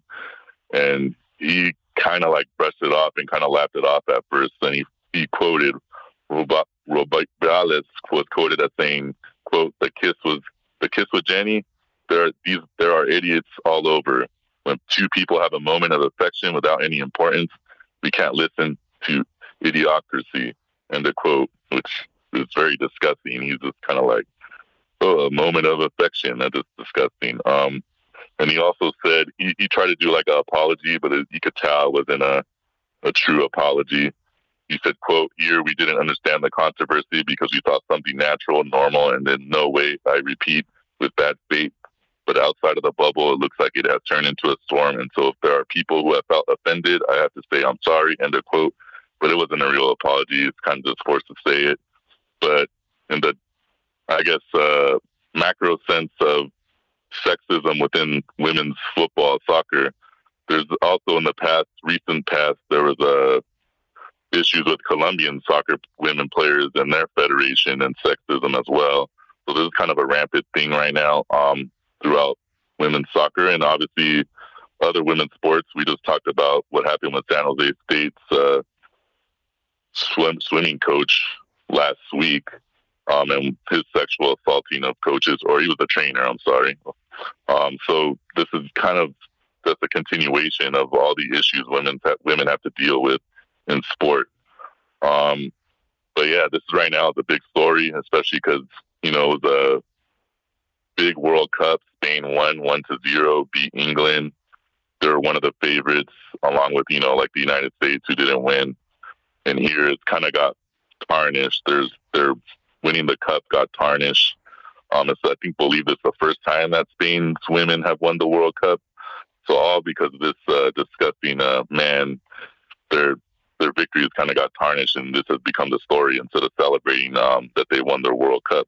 And he kind of like brushed it off and kind of laughed it off at first. And he, he quoted Robert Rubiales was quoted as saying, "quote The kiss was the kiss with Jenny, there are these there are idiots all over. When two people have a moment of affection without any importance, we can't listen to idiocracy, end of quote, which is very disgusting. He's just kind of like, oh, a moment of affection. That is disgusting. Um, and he also said he, he tried to do like an apology, but it, you could tell it wasn't a, a true apology. He said, quote, here we didn't understand the controversy because we thought something natural and normal and in no way, I repeat, with bad faith. But outside of the bubble, it looks like it has turned into a storm. And so if there are people who have felt offended, I have to say I'm sorry, end of quote. But it wasn't a real apology. It's kind of just forced to say it. But in the, I guess, uh, macro sense of sexism within women's football, soccer, there's also in the past, recent past, there was a issues with Colombian soccer women players and their federation and sexism as well. So this is kind of a rampant thing right now um, throughout women's soccer and obviously other women's sports. We just talked about what happened with San Jose State's uh, swim, swimming coach last week um, and his sexual assaulting of coaches, or he was a trainer, I'm sorry. Um, so this is kind of just a continuation of all the issues women women have to deal with in sport. Um, but yeah, this is right now the big story, especially because you know the big World Cup, Spain won one to zero, beat England. They're one of the favorites, along with you know like the United States who didn't win. And here it's kind of got tarnished. There's they're winning the cup got tarnished. Um, so I think believe it's the first time that Spain's women have won the World Cup. So all because of this uh, disgusting uh, man, their their victory has kind of got tarnished, and this has become the story instead of celebrating um, that they won their World Cup.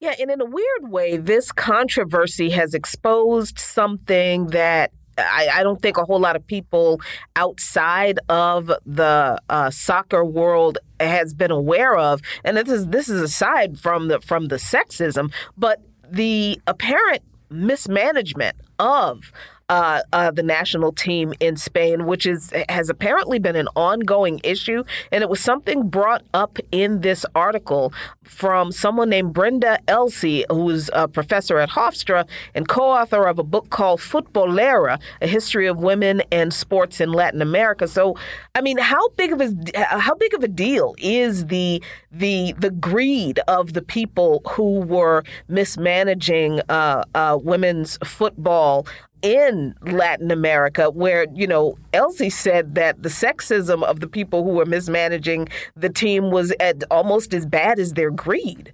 Yeah, and in a weird way, this controversy has exposed something that I, I, don't think a whole lot of people outside of the uh, soccer world has been aware of, and this is this is aside from the from the sexism, but the apparent mismanagement of uh, uh, the national team in Spain, which is has apparently been an ongoing issue, and it was something brought up in this article from someone named Brenda Elsey, who's a professor at Hofstra and co-author of a book called Futbolera: A History of Women and Sports in Latin America. So, I mean, how big of a how big of a deal is the the the greed of the people who were mismanaging uh, uh women's football in Latin America, where, you know, Elsey said that the sexism of the people who were mismanaging the team was at almost as bad as their greed.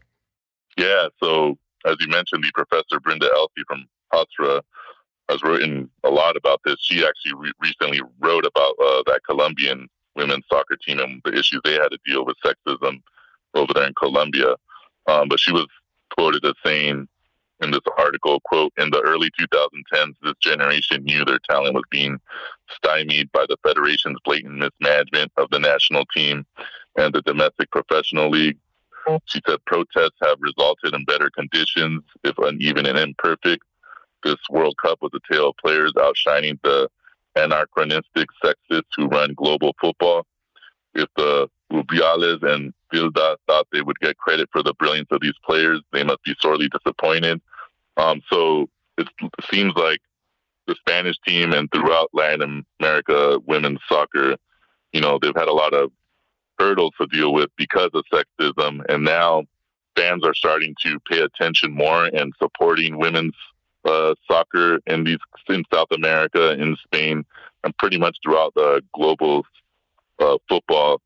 Yeah. So, as you mentioned, the professor Brenda Elsey from Hofstra has written a lot about this. She actually re- recently wrote about uh, that Colombian women's soccer team and the issues they had to deal with sexism over there in Colombia. Um, but she was quoted as saying, in this article, quote, in the early 2010s, this generation knew their talent was being stymied by the Federation's blatant mismanagement of the national team and the domestic professional league. She said protests have resulted in better conditions, if uneven and imperfect. This World Cup was a tale of players outshining the anachronistic sexists who run global football. If the Rubiales and Vilda thought they would get credit for the brilliance of these players, they must be sorely disappointed. Um, so it seems like the Spanish team and throughout Latin America women's soccer, you know, they've had a lot of hurdles to deal with because of sexism, and now fans are starting to pay attention more and supporting women's uh, soccer in these in South America, in Spain, and pretty much throughout the global uh, football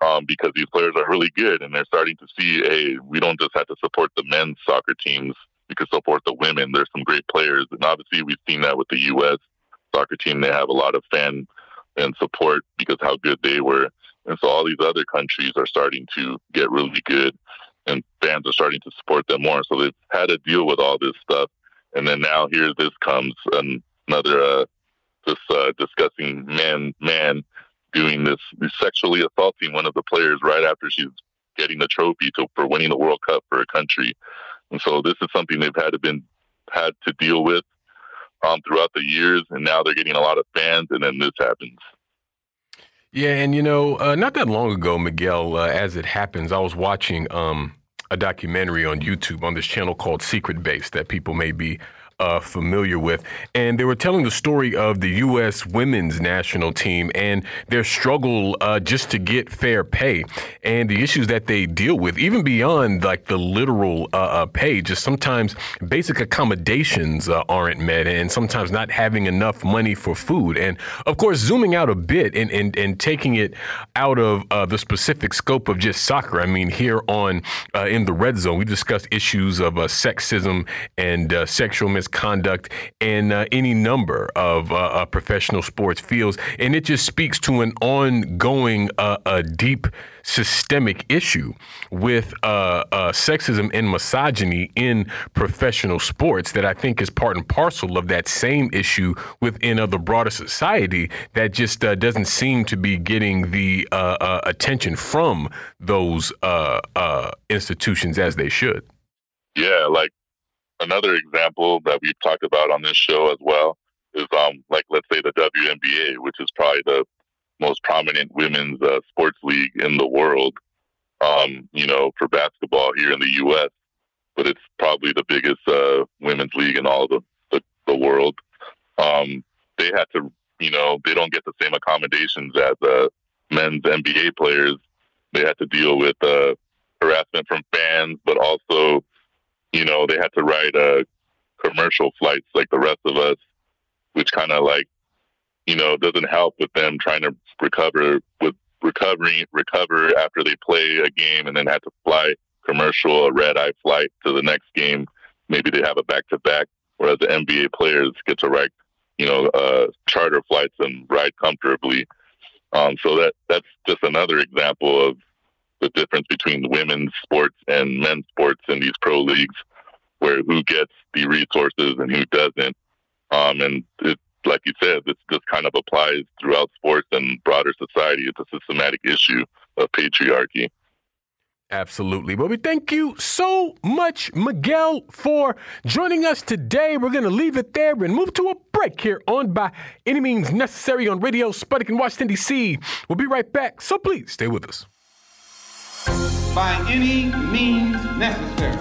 um, because these players are really good and they're starting to see, hey, we don't just have to support the men's soccer teams. We can support the women. There's some great players. And obviously, we've seen that with the U.S. soccer team. They have a lot of fan and support because how good they were. And so all these other countries are starting to get really good and fans are starting to support them more. So they've had to deal with all this stuff. And then now here this comes another uh, this uh, discussing man man doing this, sexually assaulting one of the players right after she's getting the trophy to, for winning the World Cup for a country. And so this is something they've had to been had to deal with um, throughout the years, and now they're getting a lot of fans, and then this happens. Yeah, and you know, uh, not that long ago, Miguel, uh, as it happens, I was watching um, a documentary on YouTube on this channel called Secret Base that people may be uh, familiar with. And they were telling the story of the U.S. women's national team and their struggle uh, just to get fair pay and the issues that they deal with, even beyond like the literal uh, uh pay. Just sometimes basic accommodations uh, aren't met, and sometimes not having enough money for food. And of course, zooming out a bit and, and, and taking it out of uh, the specific scope of just soccer. I mean, here on in the red zone, we discussed issues of sexism and sexual misconduct in any number of professional sports fields, and it just speaks to an ongoing, uh, a deep systemic issue with uh, uh, sexism and misogyny in professional sports that I think is part and parcel of that same issue within uh, the broader society that just uh, doesn't seem to be getting the uh, uh, attention from those institutions as they should. Yeah, like another example that we've talked about on this show as well is um like let's say the WNBA, which is probably the most prominent women's uh, sports league in the world. Um, you know, for basketball here in the U.S., but it's probably the biggest uh, women's league in all the the, the world. Um, they had to, you know, they don't get the same accommodations as uh, men's NBA players. They had to deal with uh, harassment from fans, but also, you know, they had to ride uh, commercial flights like the rest of us which kind of like, you know, doesn't help with them trying to recover with recovering recover after they play a game and then have to fly commercial a red eye flight to the next game. Maybe they have a back to back, whereas the NBA players get to ride, you know, uh, charter flights and ride comfortably. Um, so that that's just another example of the difference between women's sports and men's sports in these pro leagues, where who gets the resources and who doesn't. Um, and it, like you said, this kind of applies throughout sports and broader society. It's a systematic issue of patriarchy. Absolutely. Well, we thank you so much, Miguel, for joining us today. We're going to leave it there and move to a break here on By Any Means Necessary on Radio Sputnik in Washington, D.C. We'll be right back, so please stay with us. By any means necessary.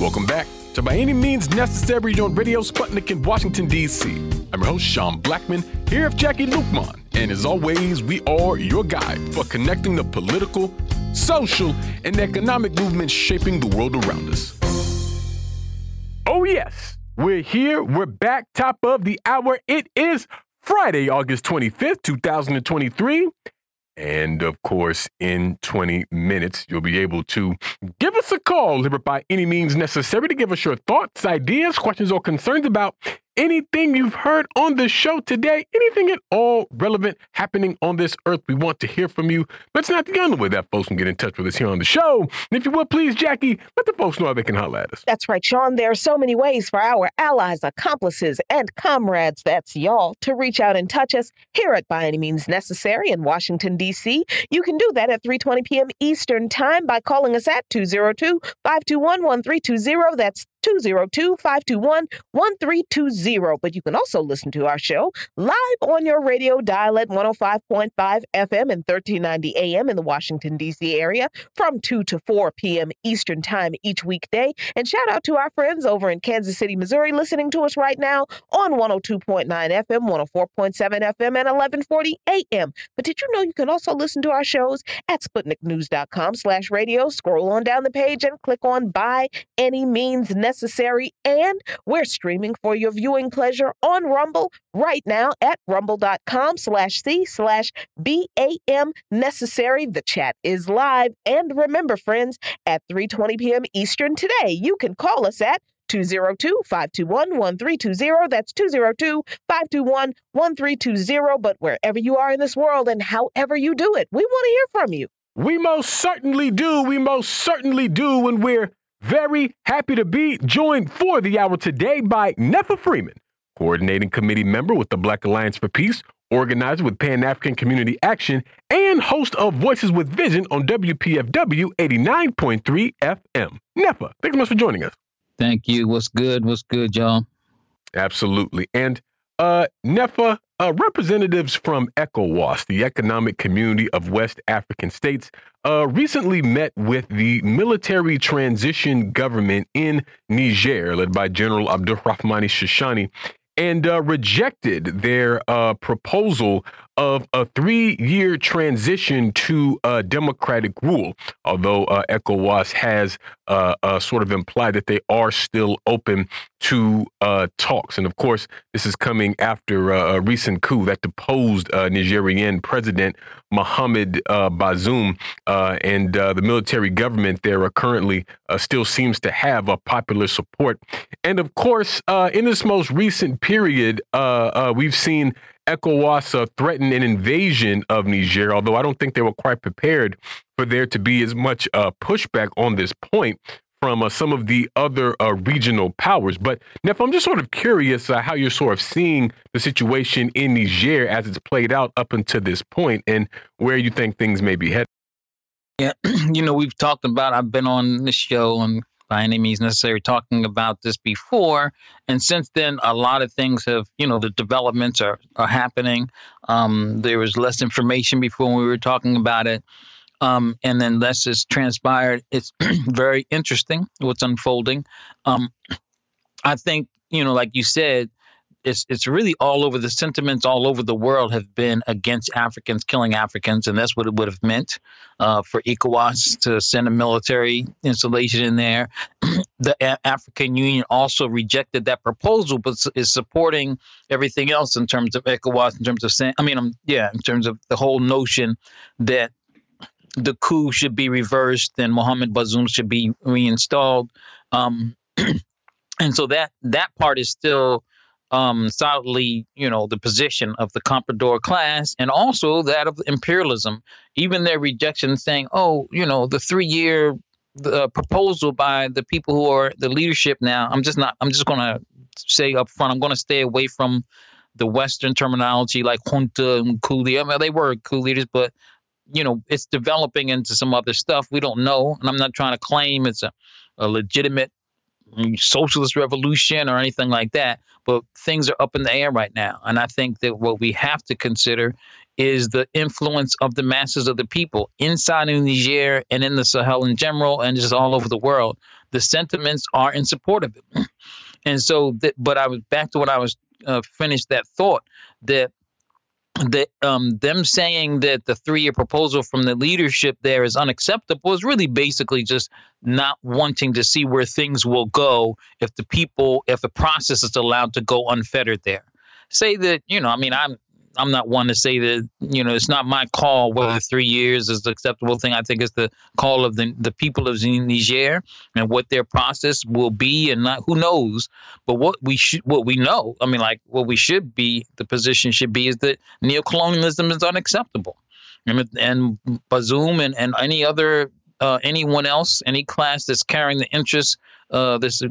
Welcome back to By Any Means Necessary on Radio Sputnik in Washington, D.C. I'm your host, Sean Blackmon, here with Jacquie Luqman. And as always, we are your guide for connecting the political, social, and economic movements shaping the world around us. Oh, yes, we're here. We're back, top of the hour. It is Friday, August 25th, 2023. And of course, in 20 minutes, you'll be able to give us a call, by any means necessary, to give us your thoughts, ideas, questions, or concerns about anything you've heard on the show today, anything at all relevant happening on this earth. We want to hear from you. But it's not the only way that folks can get in touch with us here on the show. And if you would, please, Jacquie, let the folks know how they can holler at us. That's right, Sean. There are so many ways for our allies, accomplices, and comrades, that's y'all, to reach out and touch us here at By Any Means Necessary in Washington, D.C. You can do that at 3.20 p.m. Eastern Time by calling us at 202-521-1320. That's 202 521 1320. But you can also listen to our show live on your radio dial at 105.5 FM and 1390 AM in the Washington, D.C. area from 2 to 4 p.m. Eastern Time each weekday. And shout out to our friends over in Kansas City, Missouri, listening to us right now on 102.9 FM, 104.7 FM, and 1140 AM. But did you know you can also listen to our shows at SputnikNews.com slash radio? Scroll on down the page and click on By Any Means Necessary necessary, and we're streaming for your viewing pleasure on Rumble right now at rumble.com slash C slash BAM necessary. The chat is live. And remember, friends, at 3.20 p.m. Eastern today, you can call us at 202-521-1320. That's 202-521-1320. But wherever you are in this world and however you do it, we want to hear from you. We most certainly do. We most certainly do. And we're very happy to be joined for the hour today by Netfa Freeman, coordinating committee member with the Black Alliance for Peace, organizer with Pan African Community Action, and host of Voices with Vision on WPFW 89.3 FM. Netfa, thanks so much for joining us. Thank you. What's good? What's good, y'all? Absolutely. And Uh, Netfa, uh, representatives from ECOWAS, the Economic Community of West African States, uh, recently met with the military transition government in Niger, led by General Abdurrahmani Shishani, and uh, rejected their uh, proposal of a three year transition to uh, democratic rule, although uh, ECOWAS has uh, uh, sort of implied that they are still open to uh, talks. And of course, this is coming after uh, a recent coup that deposed Nigerian President Mohamed Bazoum, and the military government there currently still seems to have a popular support. And of course, in this most recent period, we've seen ECOWAS threatened an invasion of Niger, although I don't think they were quite prepared for there to be as much uh, pushback on this point from uh, some of the other uh, regional powers. But Neff, I'm just sort of curious uh, how you're sort of seeing the situation in Niger as it's played out up until this point and where you think things may be headed. Yeah, you know, we've talked about, I've been on this show and by any means necessary talking about this before. And since then, a lot of things have, you know, the developments are, are happening. Um, there was less information before when we were talking about it. Um, and then less has transpired. It's very interesting what's unfolding. Um, I think, you know, like you said, it's it's really all over. The sentiments all over the world have been against Africans killing Africans, and that's what it would have meant uh, for ECOWAS to send a military installation in there. the a- African Union also rejected that proposal, but is supporting everything else in terms of ECOWAS, in terms of saying, I mean, um, yeah, in terms of the whole notion that the coup should be reversed and Mohammed Bazoum should be reinstalled. Um, and so that that part is still um, solidly, you know, the position of the comprador class and also that of imperialism. Even their rejection, saying, "Oh, you know, the three-year the proposal by the people who are the leadership now." I'm just not. I'm just going to say up front. I'm going to stay away from the Western terminology like junta and coup I mean, they were coup leaders, but you know, it's developing into some other stuff we don't know. And I'm not trying to claim it's a, a legitimate socialist revolution or anything like that, but things are up in the air right now. And I think that what we have to consider is the influence of the masses of the people inside of Niger and in the Sahel in general and just all over the world. The sentiments are in support of it. And so, th- but I was back to what I was uh, finished that thought that that um, them saying that the three-year proposal from the leadership there is unacceptable is really basically just not wanting to see where things will go if the people, if the process is allowed to go unfettered there. Say that you know, I mean, I'm I'm not one to say that you know it's not my call whether three years is the acceptable thing. I think it's the call of the the people of Niger and what their process will be, and not who knows. But what we should, what we know, I mean, like what we should be, the position should be is that neocolonialism is unacceptable, and, and Bazoum and and any other uh, anyone else, any class that's carrying the interest, uh, this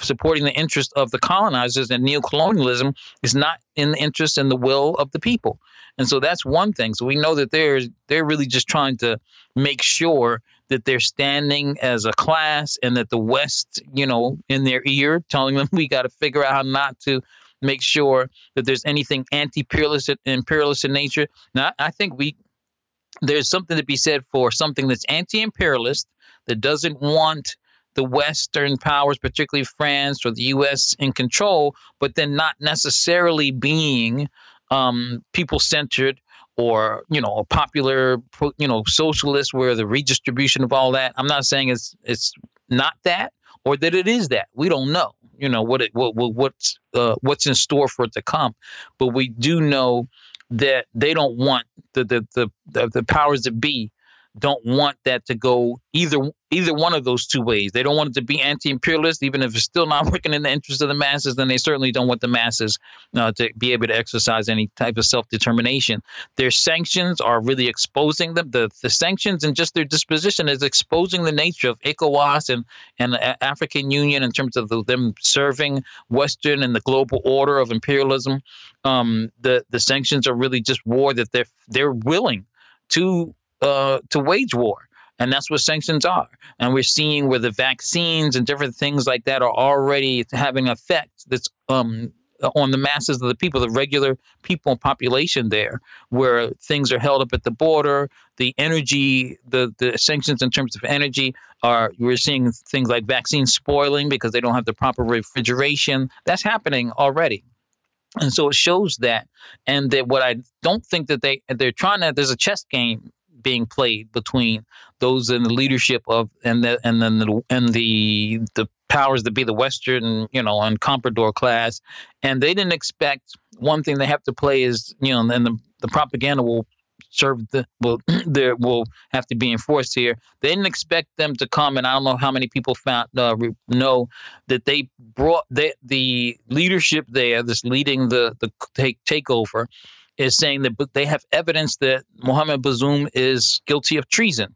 supporting the interest of the colonizers and neocolonialism is not in the interest and the will of the people. And so that's one thing. So we know that they're they're really just trying to make sure that they're standing as a class and that the West, you know, in their ear telling them we got to figure out how not to make sure that there's anything anti-imperialist imperialist in nature. Now I think we there's something to be said for something that's anti-imperialist that doesn't want the Western powers, particularly France or the U.S., in control, but then not necessarily being um, people centered or you know a popular you know socialist where the redistribution of all that. I'm not saying it's it's not that or that it is that. We don't know. You know what it what, what what's uh, what's in store for it to come, but we do know that they don't want the the the, the, the powers that be don't want that to go either either one of those two ways. They don't want it to be anti-imperialist, even if it's still not working in the interest of the masses. Then they certainly don't want the masses uh, to be able to exercise any type of self-determination. Their sanctions are really exposing them. The the sanctions and just their disposition is exposing the nature of ECOWAS and and the African Union in terms of the, them serving Western and the global order of imperialism. Um, the the sanctions are really just war that they're they're willing to uh, to wage war. And that's what sanctions are. And we're seeing where the vaccines and different things like that are already having effect that's um, on the masses of the people, the regular people and population there, where things are held up at the border. The energy, the the sanctions in terms of energy are we're seeing things like vaccines spoiling because they don't have the proper refrigeration. That's happening already. And so it shows that, and that what I don't think that they they're trying to. There's a chess game being played between those in the leadership of and the and then the and the the powers that be the Western, you know, and comprador class, and they didn't expect one thing they have to play is you know, and the the propaganda will serve the will there will have to be enforced here. They didn't expect them to come, and I don't know how many people found uh, know that they brought the the leadership there, this leading the the take takeover, is saying that they have evidence that Mohammed Bazoum is guilty of treason,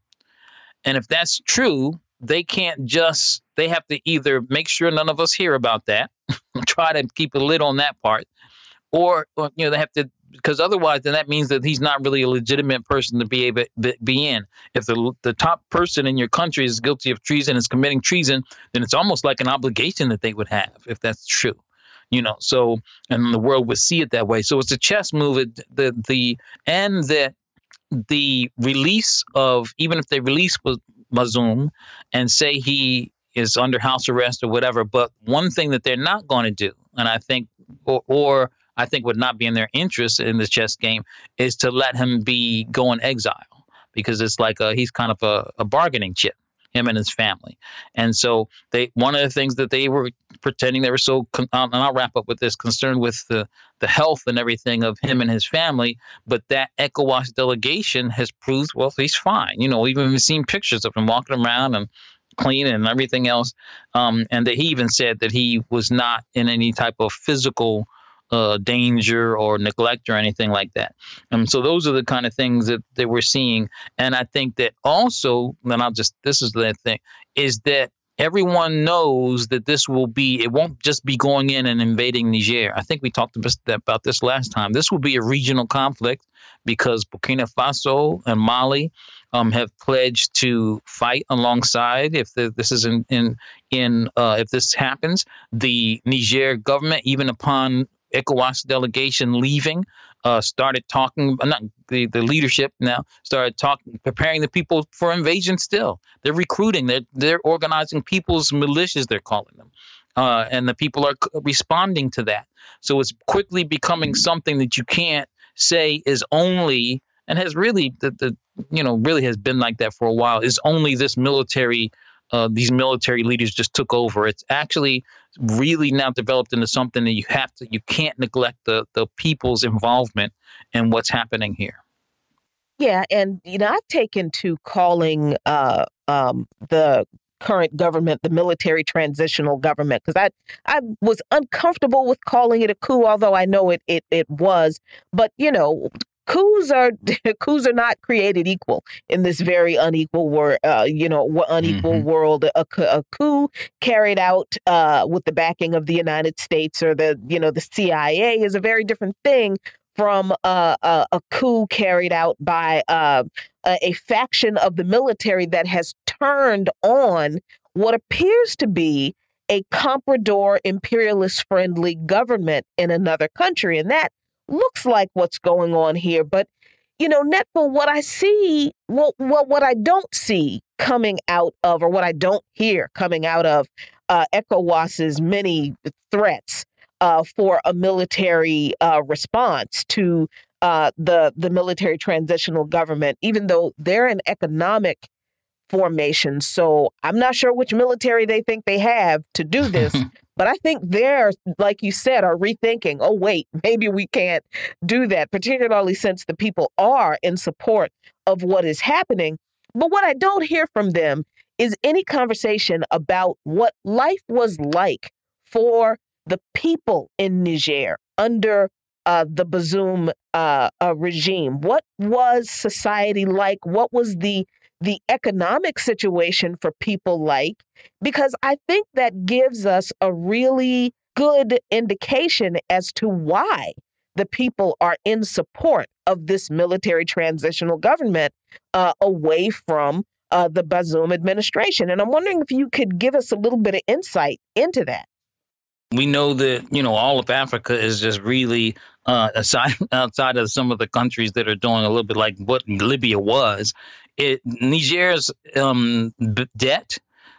and if that's true, they can't just they have to either make sure none of us hear about that, try to keep a lid on that part, or, you know they have to because otherwise then that means that he's not really a legitimate person to be able be in. If the the top person in your country is guilty of treason is committing treason then it's almost like an obligation that they would have if that's true you know so and the world would see it that way so it's a chess move it, the the and that the release of even if they release Bazoum and say he is under house arrest or whatever but one thing that they're not going to do and I think or, or I think would not be in their interest in this chess game is to let him be go in exile because it's like a, he's kind of a, a bargaining chip him and his family. And so they one of the things that they were pretending they were so con- and I'll wrap up with this concerned with the the health and everything of him and his family, but that ECOWAS delegation has proved well he's fine. You know, even we've seen pictures of him walking around and clean and everything else. Um, and that he even said that he was not in any type of physical uh, danger or neglect or anything like that. And so those are the kind of things that, that we're seeing. And I think that also, and I'll just, this is the thing, is that everyone knows that this will be, it won't just be going in and invading Niger. I think we talked about this last time. This will be a regional conflict because Burkina Faso and Mali um, have pledged to fight alongside if the, this is in in in uh, if this happens. The Niger government, even upon ECOWAS delegation leaving, uh, started talking, not the, the leadership now, started talking, preparing the people for invasion still. They're recruiting, they're, they're organizing people's militias, they're calling them. Uh, and the people are responding to that. So it's quickly becoming something that you can't say is only, and has really, the, the you know, really has been like that for a while, is only this military uh, these military leaders just took over. It's actually really now developed into something that you have to, you can't neglect the the people's involvement in what's happening here. Yeah, and you know, I've taken to calling uh, um, the current government the military transitional government because I I was uncomfortable with calling it a coup, although I know it it it was. But you know, coups are coups are not created equal in this very unequal world uh, you know unequal mm-hmm. world a, a, coup carried out uh, with the backing of the united states or the you know the cia is a very different thing from uh, a, a, coup carried out by uh, a faction of the military that has turned on what appears to be a comprador imperialist friendly government in another country and that looks like what's going on here. But, you know, Netfa, what I see, well, well, what I don't see coming out of, or what I don't hear coming out of uh, ECOWAS's many threats uh, for a military uh, response to uh, the the military transitional government, even though they're an economic formation. So I'm not sure which military they think they have to do this, But I think they're, like you said, are rethinking, oh, wait, maybe we can't do that, particularly since the people are in support of what is happening. But what I don't hear from them is any conversation about what life was like for the people in Niger under uh, the Bazoum uh, uh, regime. What was society like? What was the the economic situation for people like, because I think that gives us a really good indication as to why the people are in support of this military transitional government uh, away from uh, the Bazoum administration. And I'm wondering if you could give us a little bit of insight into that. We know that you know all of Africa is just really uh, aside outside of some of the countries that are doing a little bit like what Libya was. It Niger's um, debt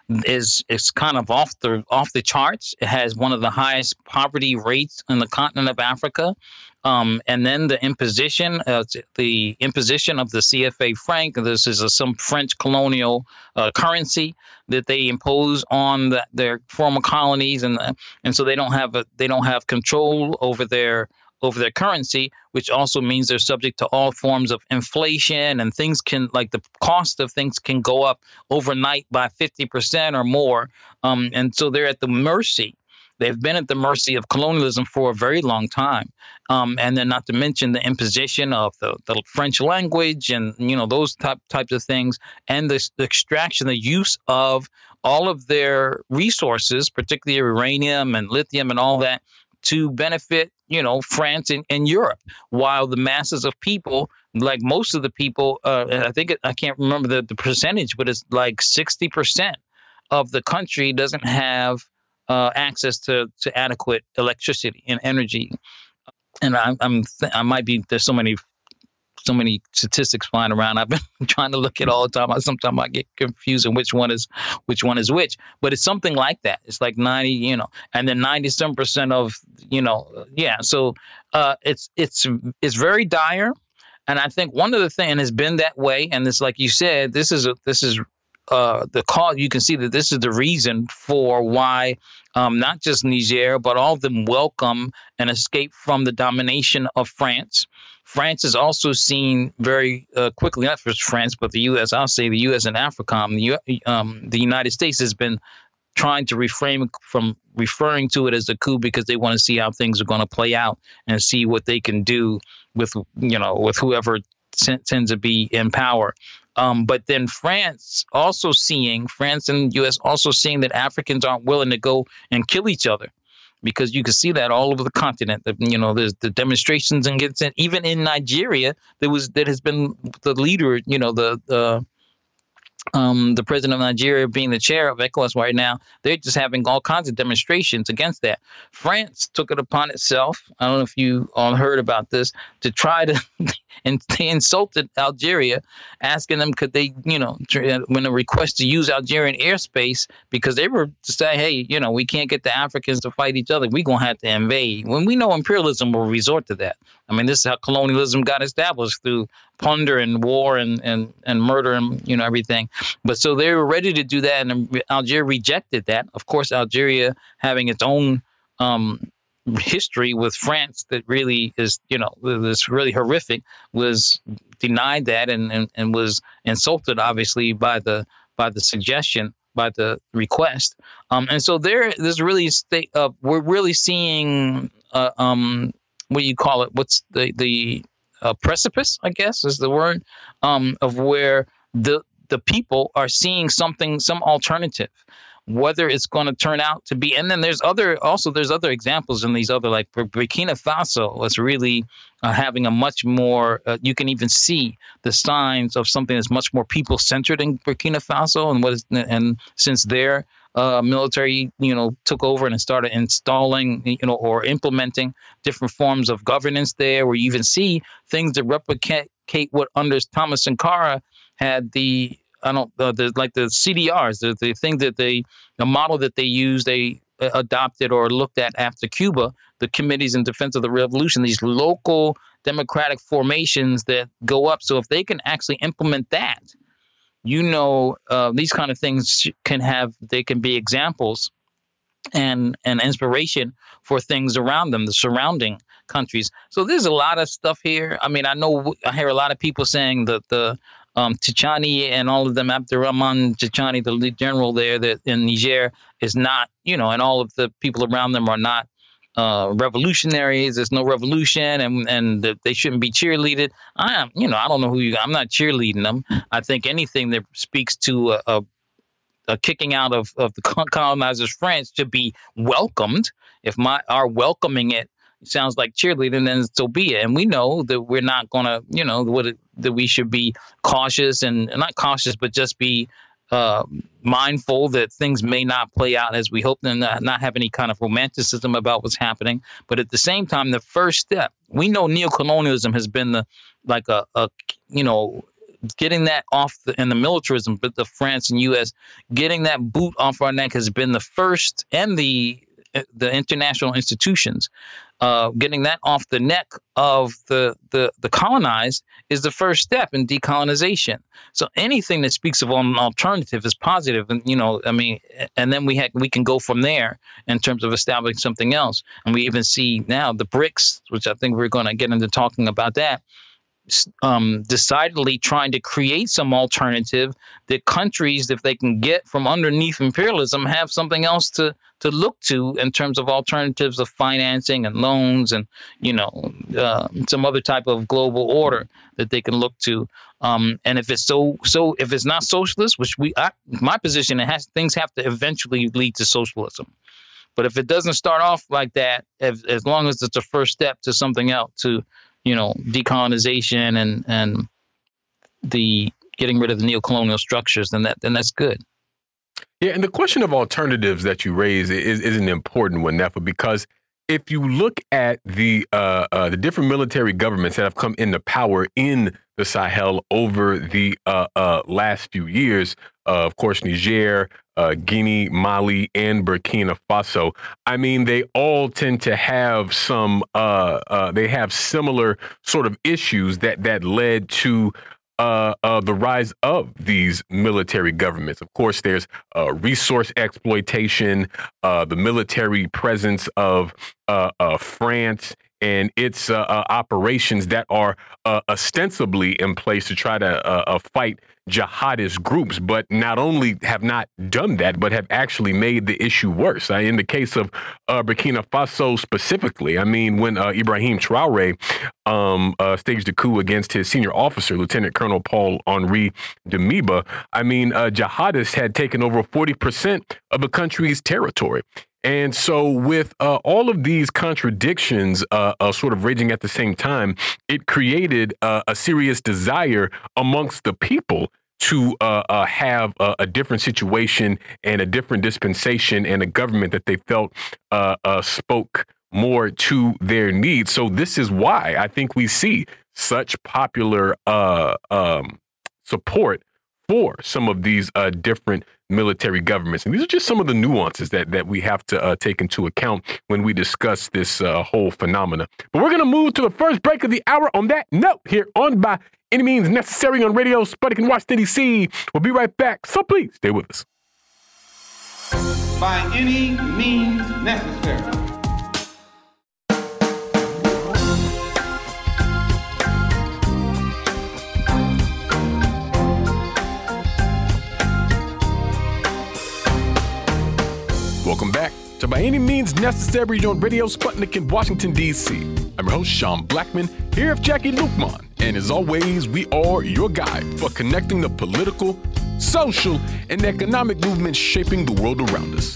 is is kind of off the off the charts. It has one of the highest poverty rates in the continent of Africa. Um, and then the imposition, uh, the imposition of the CFA franc. This is a, some French colonial uh, currency that they impose on the, their former colonies, and and so they don't have a, they don't have control over their over their currency, which also means they're subject to all forms of inflation and things can like the cost of things can go up overnight by 50% or more. Um, and so they're at the mercy. They've been at the mercy of colonialism for a very long time. Um, and then not to mention the imposition of the, the French language and, you know, those type, types of things and the, the extraction, the use of all of their resources, particularly uranium and lithium and all that, to benefit, you know, France and, and Europe, while the masses of people, like most of the people, uh, I think I can't remember the, the percentage, but it's like 60% of the country doesn't have uh, access to, to adequate electricity and energy. And I, I'm, th- I might be, there's so many so many statistics flying around. I've been trying to look at all the time. I sometimes I get confused on which one is which one is which. But it's something like that. It's like ninety, you know, and then ninety some percent of, you know, yeah. So uh, it's it's it's very dire. And I think one of the things has been that way, and it's like you said, this is a, this is uh, the cause. You can see that this is the reason for why um, not just Niger, but all of them welcome an escape from the domination of France. France is also seen very uh, quickly, not just France, but the U.S. I'll say the U.S. and AFRICOM. The, U- um, the United States has been trying to reframe from referring to it as a coup because they want to see how things are going to play out and see what they can do with you know with whoever t- tends to be in power. Um, but then France also seeing France and U.S. also seeing that Africans aren't willing to go and kill each other because you can see that all over the continent. You know, there's the demonstrations and even in Nigeria. There was that has been the leader. You know, the the um, the president of Nigeria being the chair of ECOWAS right now, they're just having all kinds of demonstrations against that. France took it upon itself. I don't know if you all heard about this to try to, and they insulted Algeria, asking them could they, you know, when a request to use Algerian airspace because they were to say, hey, you know, we can't get the Africans to fight each other. We're gonna have to invade. When we know imperialism will resort to that. I mean, this is how colonialism got established through plunder and war and, and, and murder and you know everything. But so they were ready to do that, and Algeria rejected that. Of course, Algeria having its own um, history with France that really is you know this really horrific was denied that and, and, and was insulted obviously by the by the suggestion by the request. Um, and so there, there's really state. Uh, we're really seeing uh, um, what do you call it? What's the the uh, precipice? I guess is the word um, of where the the people are seeing something, some alternative, whether it's going to turn out to be. And then there's other, also there's other examples in these other, like Burkina Faso was really uh, having a much more. Uh, you can even see the signs of something that's much more people centered in Burkina Faso, and what is, and since there uh, military, you know, took over and started installing, you know, or implementing different forms of governance there, where you even see things that replicate what under Thomas Sankara had the I don't uh, the like the CDRs, the, the thing that they the model that they used, they uh, adopted or looked at after Cuba, the committees in defense of the revolution, these local democratic formations that go up. So if they can actually implement that you know uh, these kind of things can have they can be examples and and inspiration for things around them the surrounding countries. So there's a lot of stuff here. I mean i know i hear a lot of people saying that the um, Tchiani and all of them, Abdourahamane Tchiani, the general there that in Niger, is not, you know, and all of the people around them are not uh, revolutionaries. There's no revolution, and and they shouldn't be cheerleaded. I am, you know, I don't know who you. I'm not cheerleading them. I think anything that speaks to a, a, a kicking out of, of the colonizers' France should be welcomed. If my our welcoming it sounds like cheerleading, then so be it. And we know that we're not going to, you know, what that we should be cautious and not cautious, but just be uh, mindful that things may not play out as we hope and not, not have any kind of romanticism about what's happening. But at the same time, the first step, we know neocolonialism has been the like a, a you know getting that off the, and the militarism, but the France and U.S. getting that boot off our neck has been the first, and the the international institutions uh, getting that off the neck of the, the the colonized is the first step in decolonization. So anything that speaks of an alternative is positive, and you know, I mean, and then we ha- we can go from there in terms of establishing something else. And we even see now the BRICS, which I think we're going to get into talking about that um, decidedly trying to create some alternative that countries, if they can get from underneath imperialism, have something else to to look to in terms of alternatives of financing and loans and you know uh, some other type of global order that they can look to. Um, and if it's so so if it's not socialist, which we I, my position, it has things have to eventually lead to socialism. But if it doesn't start off like that, as, as long as it's a first step to something else, to you know, decolonization and and the getting rid of the neocolonial structures, then that then that's good. Yeah, and the question of alternatives that you raise is, is an important one, Netfa, because if you look at the uh, uh, the different military governments that have come into power in the Sahel over the uh, uh last few years, uh, of course, Niger, uh, Guinea, Mali, and Burkina Faso. I mean, they all tend to have some. they have similar sort of issues that that led to uh, uh, the rise of these military governments. Of course, there's uh, resource exploitation, uh, the military presence of uh, uh, France and its operations that are ostensibly in place to try to fight jihadist groups, but not only have not done that, but have actually made the issue worse. Uh, in the case of uh, Burkina Faso specifically, I mean, when uh, Ibrahim Traore um, uh, staged a coup against his senior officer, Lieutenant Colonel Paul Henri Damiba, I mean, uh, jihadists had taken over 40% of the country's territory. And so, with uh, all of these contradictions uh, uh, sort of raging at the same time, it created uh, a serious desire amongst the people to uh, uh, have a, a, different situation and a different dispensation and a government that they felt spoke more to their needs. So, this is why I think we see such popular um, support for some of these different military governments. And these are just some of the nuances that, that we have to uh, take into account when we discuss this uh, whole phenomena. But we're going to move to the first break of the hour on that note here on By Any Means Necessary on Radio Sputnik in Washington, D.C. We'll be right back, so please stay with us. By any means necessary. Welcome back to By Any Means Necessary on Radio Sputnik in Washington, D.C. I'm your host, Sean Blackmon, here with Jacquie Luqman. And as always, we are your guide for connecting the political, social, and economic movements shaping the world around us.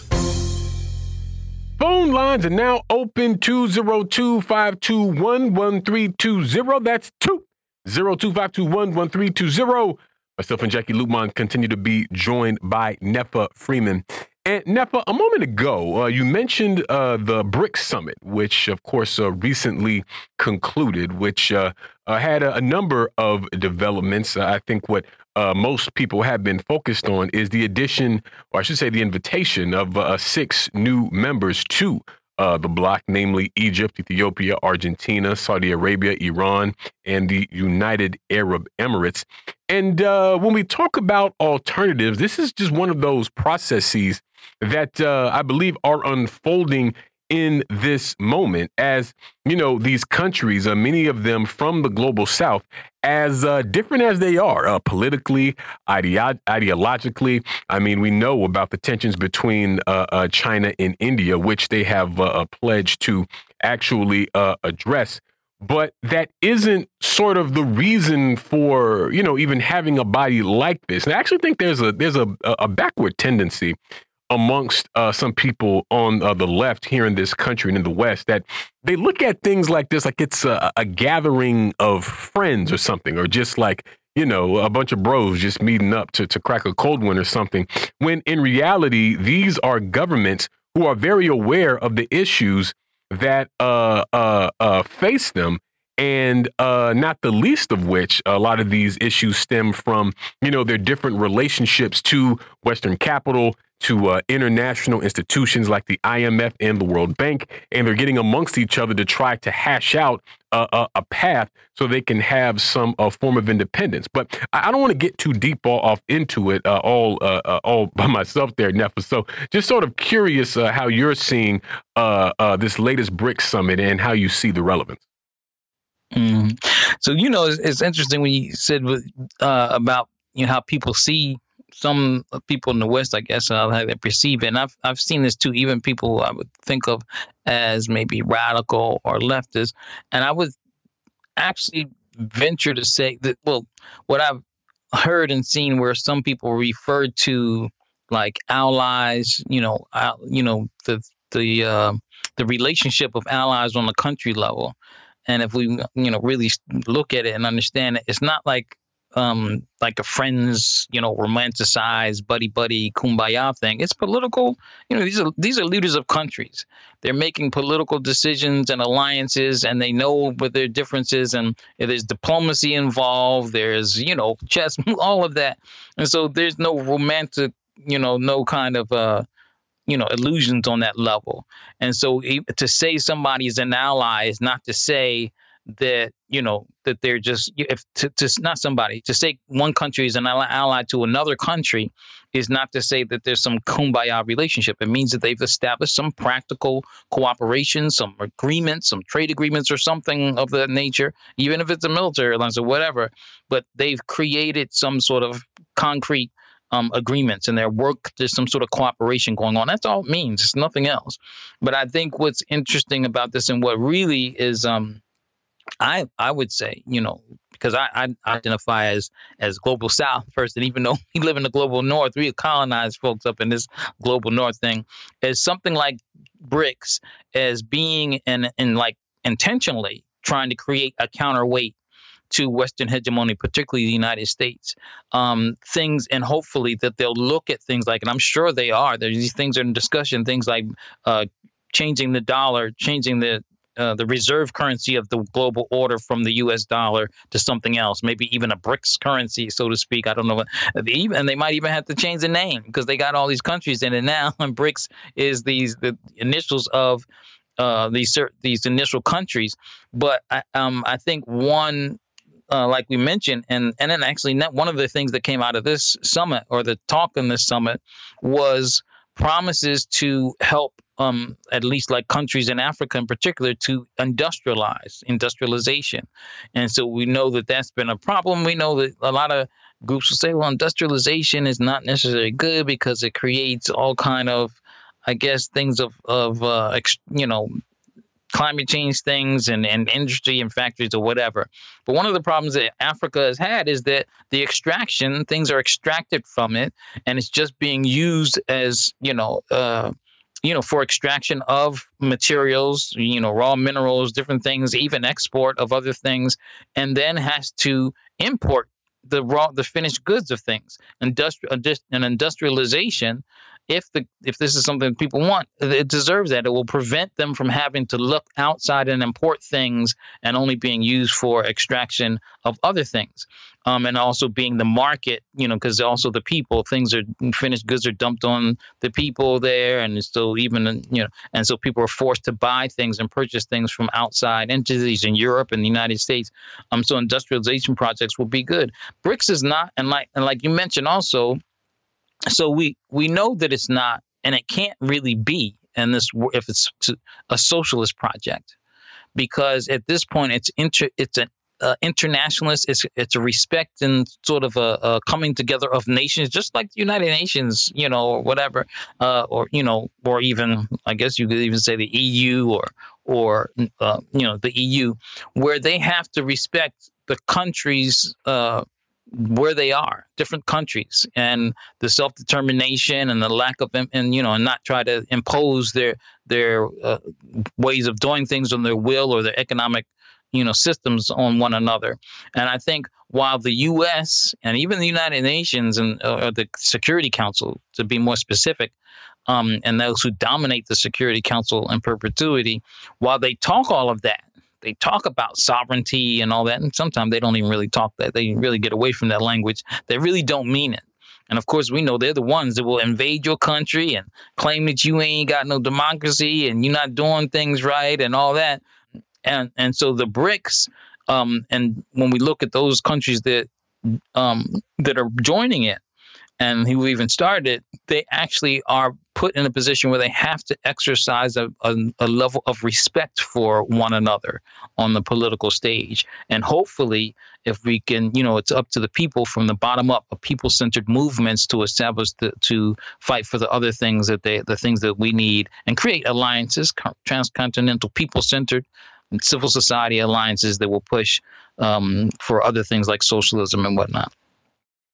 Phone lines are now open 202 521 1320. That's 202 521 1320. Myself and Jacquie Luqman continue to be joined by Netfa Freeman. And Netfa, a moment ago, uh, you mentioned uh, the BRICS summit, which, of course, uh, recently concluded, which uh, uh, had a, a, number of developments. I think what uh, most people have been focused on is the addition, or I should say, the invitation of six new members to uh, the bloc, namely Egypt, Ethiopia, Argentina, Saudi Arabia, Iran, and the United Arab Emirates. And uh, when we talk about alternatives, this is just one of those processes that uh, I believe are unfolding in this moment as you know these countries uh, many of them from the global south as uh, different as they are uh, politically ideo- ideologically. I mean we know about the tensions between uh, uh, china and india which they have uh, pledged to actually address. But that isn't sort of the reason for you know even having a body like this. And i actually think there's a there's a, a backward tendency amongst uh, some people on uh, the left here in this country and in the West that they look at things like this like it's a, a, gathering of friends or something, or just like you know, a bunch of bros just meeting up to, to crack a cold one or something. When in reality, these are governments who are very aware of the issues that uh, uh, uh, face them. And uh, not the least of which, a lot of these issues stem from, you know, their different relationships to Western capital, to uh, international institutions like the IMF and the World Bank, and they're getting amongst each other to try to hash out a, a, a path so they can have some uh, form of independence. But I, I don't want to get too deep all, off into it uh, all uh, all by myself there, Netfa. So just sort of curious how you're seeing this latest BRICS summit and how you see the relevance. Mm. So you know, it's, it's, interesting when you said about you know how people see some people in the West, I guess, uh, they perceive it. And I've I've seen this too. Even people I would think of as maybe radical or leftist, and I would actually venture to say that. Well, what I've heard and seen where some people refer to like allies, you know, uh, you know the the uh, the relationship of allies on the country level. And if we, you know, really look at it and understand it, it's not like um, like a friends, you know, romanticized buddy buddy kumbaya thing. It's political. You know, these are these are leaders of countries. They're making political decisions and alliances, and they know what their differences. And there's diplomacy involved. There's you know chess, all of that. And so there's no romantic, you know, no kind of uh, you know illusions on that level. And so to say somebody is an ally is not to say that you know that they're just if to, to not somebody to say one country is an ally to another country is not to say that there's some kumbaya relationship. It means that they've established some practical cooperation some agreements some trade agreements or something of that nature even if it's a military alliance or whatever but they've created some sort of concrete um, agreements and their work there's some sort of cooperation going on. That's all it means. It's nothing else. But i think what's interesting about this and what really is um, I I would say, you know, because I, I identify as as global South person, even though we live in the global North, we colonized folks up in this global North thing, as something like BRICS as being and and like intentionally trying to create a counterweight to Western hegemony, particularly the United States. Um, things and hopefully that they'll look at things like, and I'm sure they are. There's these things are in discussion. Things like uh, changing the dollar, changing the uh, the reserve currency of the global order from the U.S. dollar to something else, maybe even a BRICS currency, so to speak. I don't know. And they might even have to change the name because they got all these countries in it now. And BRICS is these the initials of uh, these these initial countries. But I, um, I think one uh, like we mentioned, and and then actually one of the things that came out of this summit or the talk in this summit was promises to help um, at least like countries in Africa in particular, to industrialize, industrialization. And so we know that that's been a problem. We know that a lot of groups will say, well, industrialization is not necessarily good because it creates all kind of, I guess, things of, of uh, you know, climate change things and, and industry and factories or whatever. But one of the problems that Africa has had is that the extraction, things are extracted from it, and it's just being used as, you know, uh, you know, for extraction of materials, you know, raw minerals, different things, even export of other things, and then has to import the raw, the finished goods of things. Industri- uh, an industrialization if the if this is something people want, it deserves that. It will prevent them from having to look outside and import things and only being used for extraction of other things. Um, and also being the market, you know, because also the people, things are finished goods are dumped on the people there, and still even you know, and so people are forced to buy things and purchase things from outside entities in Europe and the United States. Um, so industrialization projects will be good. BRICS is not, and like and like you mentioned also, so we we know that it's not and it can't really be in this if it's a socialist project. Because at this point it's inter, it's an uh, internationalist it's it's a respect and sort of a, a, coming together of nations just like the united nations you know or whatever uh, or you know or even i guess you could even say the eu or or uh, you know the eu where they have to respect the countries uh, where they are, different countries, and the self determination and the lack of, and you know, and not try to impose their their uh, ways of doing things on their will or their economic you know systems on one another. And I think while the U.S. and even the United Nations and uh, the Security Council, to be more specific, um, and those who dominate the Security Council in perpetuity, while they talk all of that, they talk about sovereignty and all that, and sometimes they don't even really talk that. They really get away from that language. They really don't mean it. And of course, we know they're the ones that will invade your country and claim that you ain't got no democracy and you're not doing things right and all that. And and so the BRICS, um, and when we look at those countries that um, that are joining it, and who even started, they actually are put in a position where they have to exercise a, a, a, level of respect for one another on the political stage. And hopefully, if we can, you know, it's up to the people from the bottom up, of people centered movements to establish, the, to fight for the other things that they, the things that we need and create alliances, transcontinental people centered civil society alliances that will push um, for other things like socialism and whatnot.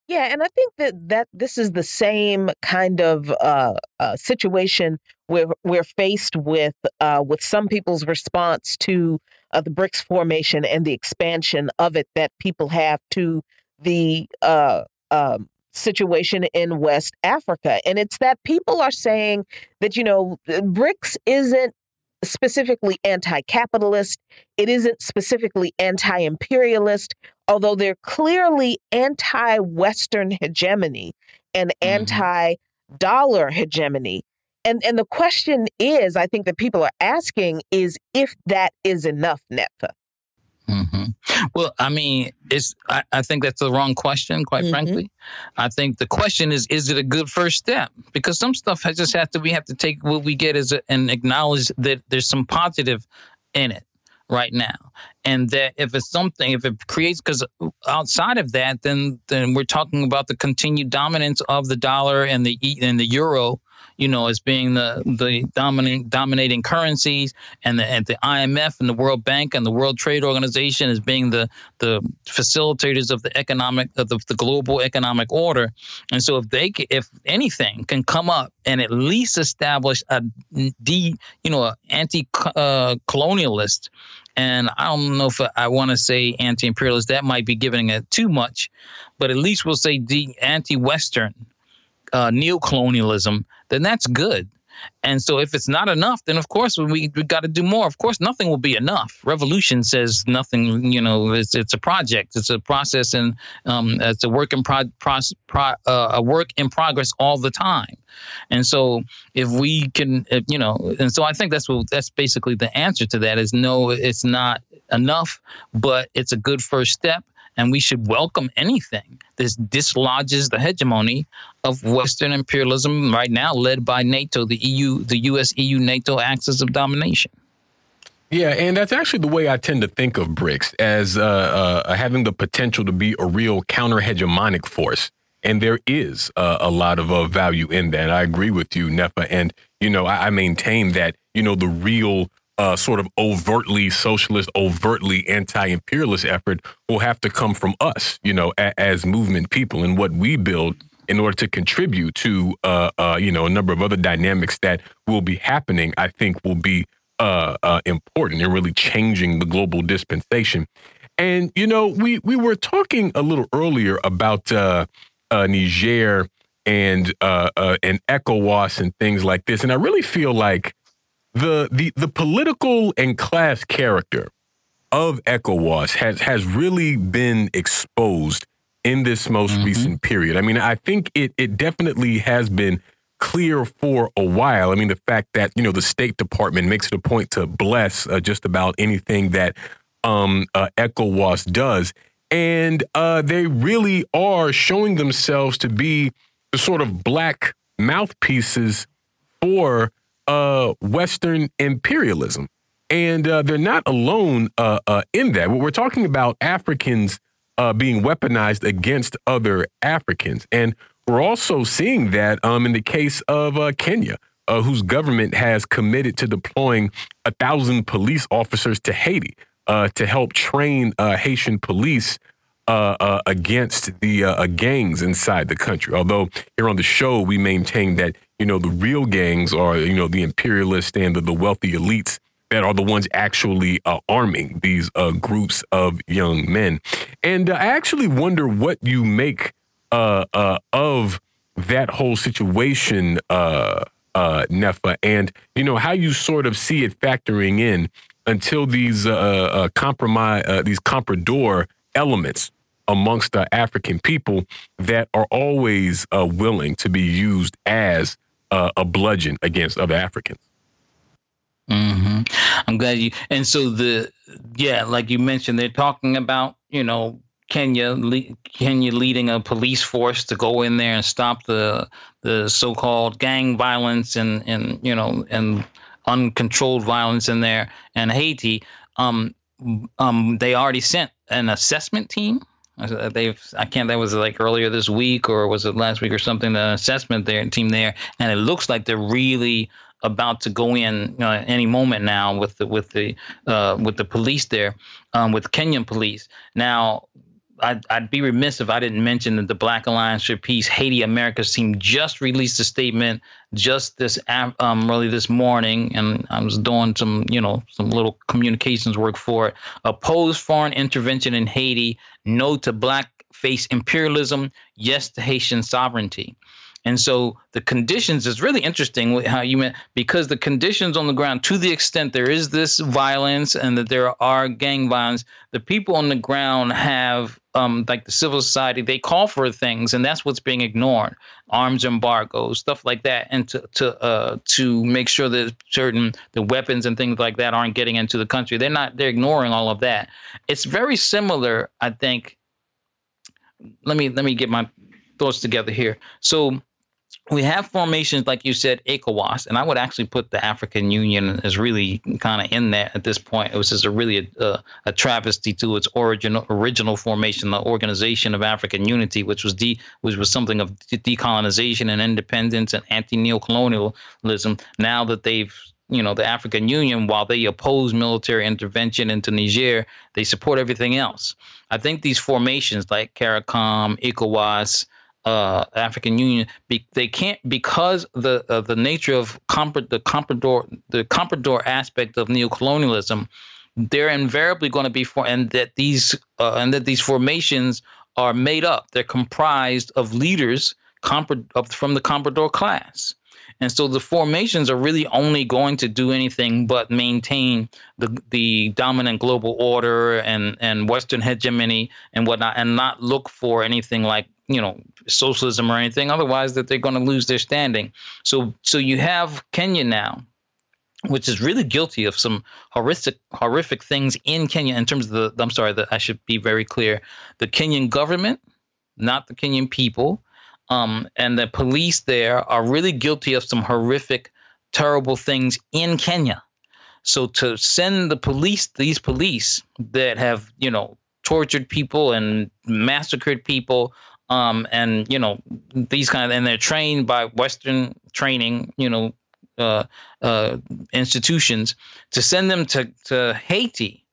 Yeah, and I think that that this is the same kind of uh, uh, situation where we're faced with uh, with some people's response to uh, the BRICS formation and the expansion of it that people have to the uh, um, situation in West Africa, and it's that people are saying that you know BRICS isn't specifically anti capitalist, it isn't specifically anti imperialist, although they're clearly anti Western hegemony and mm-hmm. anti dollar hegemony. And, and the question is, I think that people are asking, is if that is enough, Netfa. Well, I mean, it's. I, I, think that's the wrong question. Quite mm-hmm. frankly, I think the question is: Is it a good first step? Because some stuff has just have to. We have to take what we get as a, and acknowledge that there's some positive in it right now, and that if it's something, if it creates, because outside of that, then then we're talking about the continued dominance of the dollar and the and the euro you know, as being the the dominating dominating currencies, and the and the IMF and the World Bank and the World Trade Organization as being the the facilitators of the economic of the, the global economic order. And so, if they if anything can come up and at least establish a you know anti uh, colonialist and I don't know if I want to say anti-imperialist. That might be giving it too much, but at least we'll say the anti-Western uh, neo-colonialism, then that's good. And so if it's not enough, then of course we we got to do more. Of course, nothing will be enough. Revolution says nothing. You know, it's it's a project, it's a process, and um, it's a work in pro, pro, pro uh, a work in progress all the time. And so if we can, if, you know, and so I think that's what that's basically the answer to that is no, it's not enough, but it's a good first step and we should welcome anything that dislodges the hegemony of Western imperialism right now, led by NATO, the EU, the U.S. EU NATO axis of domination. Yeah, and that's actually the way I tend to think of BRICS as uh, uh, having the potential to be a real counter hegemonic force. And there is uh, a lot of uh, value in that. I agree with you, Netfa. And, you know, I, I maintain that, you know, the real uh, sort of overtly socialist, overtly anti-imperialist effort will have to come from us, you know, a, as movement people and what we build in order to contribute to, uh, uh, you know, a number of other dynamics that will be happening. I think will be uh, uh, important in really changing the global dispensation. And you know, we we were talking a little earlier about uh, Niger and and ECOWAS and things like this, and I really feel like the the the political and class character of ECOWAS has has really been exposed in this most mm-hmm. recent period. I mean, I think it it definitely has been clear for a while. I mean, the fact that you know the State Department makes it a point to bless uh, just about anything that um, uh, ECOWAS does, and uh, they really are showing themselves to be the sort of black mouthpieces for uh, Western imperialism. And uh, they're not alone uh, uh, in that. We're talking about Africans uh, being weaponized against other Africans. And we're also seeing that um, in the case of uh, Kenya, uh, whose government has committed to deploying a thousand police officers to Haiti to help train Haitian police against the gangs inside the country. Although here on the show, we maintain that you know, the real gangs are, you know, the imperialists and the, the wealthy elites that are the ones actually uh, arming these uh, groups of young men. And I actually wonder what you make uh, uh, of that whole situation, uh, uh, Netfa, and you know how you sort of see it factoring in until these uh, uh, compromise, uh, these comprador elements amongst the African people that are always uh, willing to be used as uh, a bludgeon against other Africans. Mm-hmm. I'm glad you. And so the yeah, like you mentioned, they're talking about you know Kenya Kenya leading a police force to go in there and stop the the so-called gang violence and and you know and uncontrolled violence in there and Haiti. Um, um, they already sent an assessment team. They've I can't that was like earlier this week or was it last week or something? The assessment there team there, and it looks like they're really about to go in uh, any moment now with the with the uh, with the police there, um, with Kenyan police. Now I'd, I'd, be remiss if I didn't mention that the Black Alliance for Peace Haiti Americas team just released a statement just this um really this morning, and I was doing some you know some little communications work for it. Oppose foreign intervention in Haiti. No to black face imperialism. Yes to Haitian sovereignty. And so the conditions is really interesting how you meant because the conditions on the ground, to the extent there is this violence and that there are gang violence, the people on the ground have um, like the civil society, they call for things, and that's what's being ignored: arms embargoes, stuff like that, and to to uh, to make sure that certain the weapons and things like that aren't getting into the country. They're not. They're ignoring all of that. It's very similar, I think. Let me let me get my thoughts together here. So we have formations like you said ecowas and i would actually put the african union as really kind of in there at this point. It was just a really a, a, travesty to its original original formation the organization of african unity which was de, which was something of decolonization and independence and anti-neocolonialism. Now that they've you know the african union while they oppose military intervention into niger they support everything else. I think these formations like caricom ecowas uh, African Union, be, they can't because the uh, the nature of the comprador the comprador aspect of neocolonialism, they're invariably going to be for and that these uh, and that these formations are made up. They're comprised of leaders of, from the comprador class. And so the formations are really only going to do anything but maintain the the dominant global order and and Western hegemony and whatnot, and not look for anything like you know socialism or anything. Otherwise that they're going to lose their standing. So so you have kenya now which is really guilty of some horrific horrific things in kenya in terms of the i'm sorry that i should be very clear the kenyan government not the kenyan people um, and the police there are really guilty of some horrific terrible things in kenya. So to send the police these police that have you know tortured people and massacred people um, and you know these kind of and they're trained by Western training, you know, uh, uh, institutions. To send them to to Haiti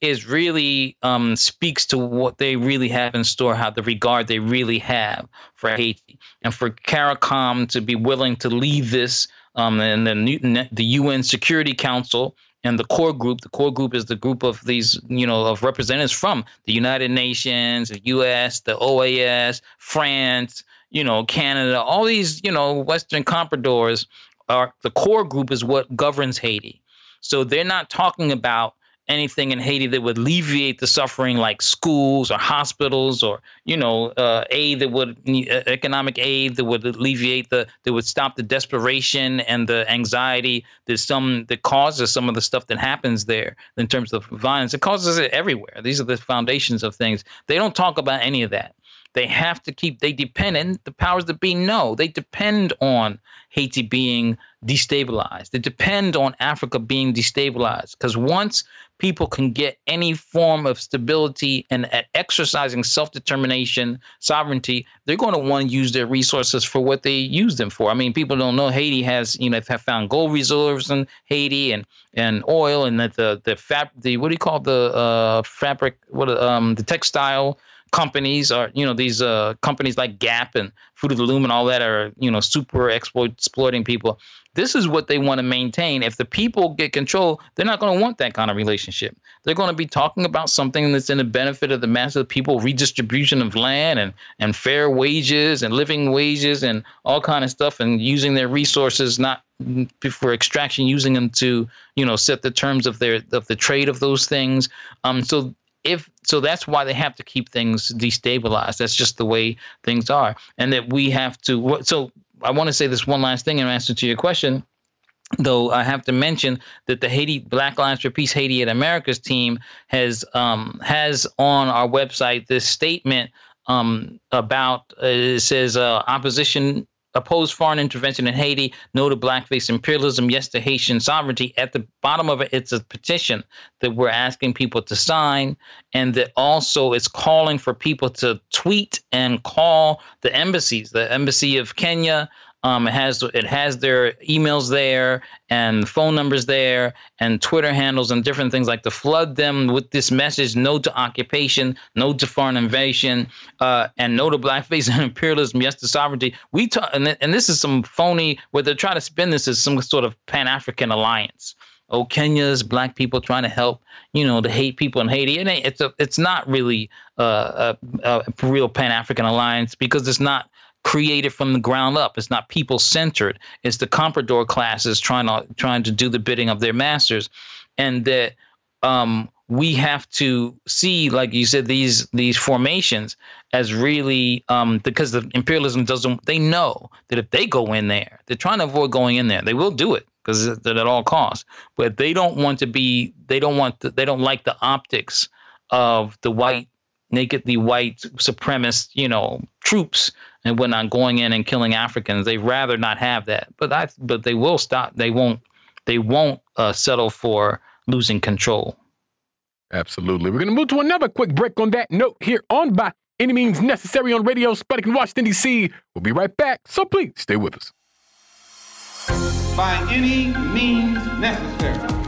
is really um, speaks to what they really have in store, how the regard they really have for Haiti, and for CARICOM to be willing to leave this um, and the the UN Security Council and the core group the core group is the group of these you know of representatives from the united nations the us the oas france you know canada all these you know western compradors are the core group is what governs haiti. So they're not talking about anything in Haiti that would alleviate the suffering, like schools or hospitals, or you know, uh, aid that would uh, economic aid that would alleviate the that would stop the desperation and the anxiety that some that causes some of the stuff that happens there in terms of violence. It causes it everywhere. These are the foundations of things. They don't talk about any of that. They have to keep, they depend, and the powers that be know, they depend on Haiti being destabilized. They depend on Africa being destabilized. Because once people can get any form of stability and at exercising self determination, sovereignty, they're going to want to use their resources for what they use them for. I mean, people don't know Haiti has, you know, have found gold reserves in Haiti and and oil, and that the the fab the what do you call the uh, fabric what um the textile companies are you know these uh, companies like Gap and Fruit of the Loom and all that are you know super exploit, exploiting people. This is what they want to maintain. If the people get control, they're not going to want that kind of relationship. They're going to be talking about something that's in the benefit of the mass of the people, redistribution of land and and fair wages and living wages and all kind of stuff, and using their resources not for extraction, using them to you know set the terms of their of the trade of those things. Um, so if so that's why they have to keep things destabilized that's just the way things are and that we have to so i want to say this one last thing in answer to your question though i have to mention that the haiti black Lives for peace haiti and america's team has um, has on our website this statement um, about uh, it says uh, opposition oppose foreign intervention in Haiti, no to blackface imperialism, yes to Haitian sovereignty. At the bottom of it, it's a petition that we're asking people to sign, and that also it's calling for people to tweet and call the embassies, the embassy of Kenya, um, it has it has their emails there and phone numbers there and Twitter handles and different things like to flood them with this message: no to occupation, no to foreign invasion, uh, and no to blackface and imperialism, yes to sovereignty. We talk, and, and this is some phony where they're trying to spin this as some sort of Pan African alliance oh Kenya's black people trying to help you know the hate people in Haiti. It it's a it's not really a, a, a real Pan African alliance because it's not created from the ground up. It's not people centered. It's the comprador classes trying to trying to do the bidding of their masters, and that um, we have to see, like you said, these these formations as really um, because the imperialism doesn't. They know that if they go in there, they're trying to avoid going in there. They will do it because at all costs. But they don't want to be. They don't want. To, they don't like the optics of the white nakedly white supremacist, you know, troops and whatnot going in and killing Africans. They'd rather not have that, but I, but they will stop. They won't. They won't uh, settle for losing control. Absolutely. We're going to move to another quick break on that note here on By Any Means Necessary on Radio Sputnik in Washington, D.C. We'll be right back, so please stay with us. By any means necessary.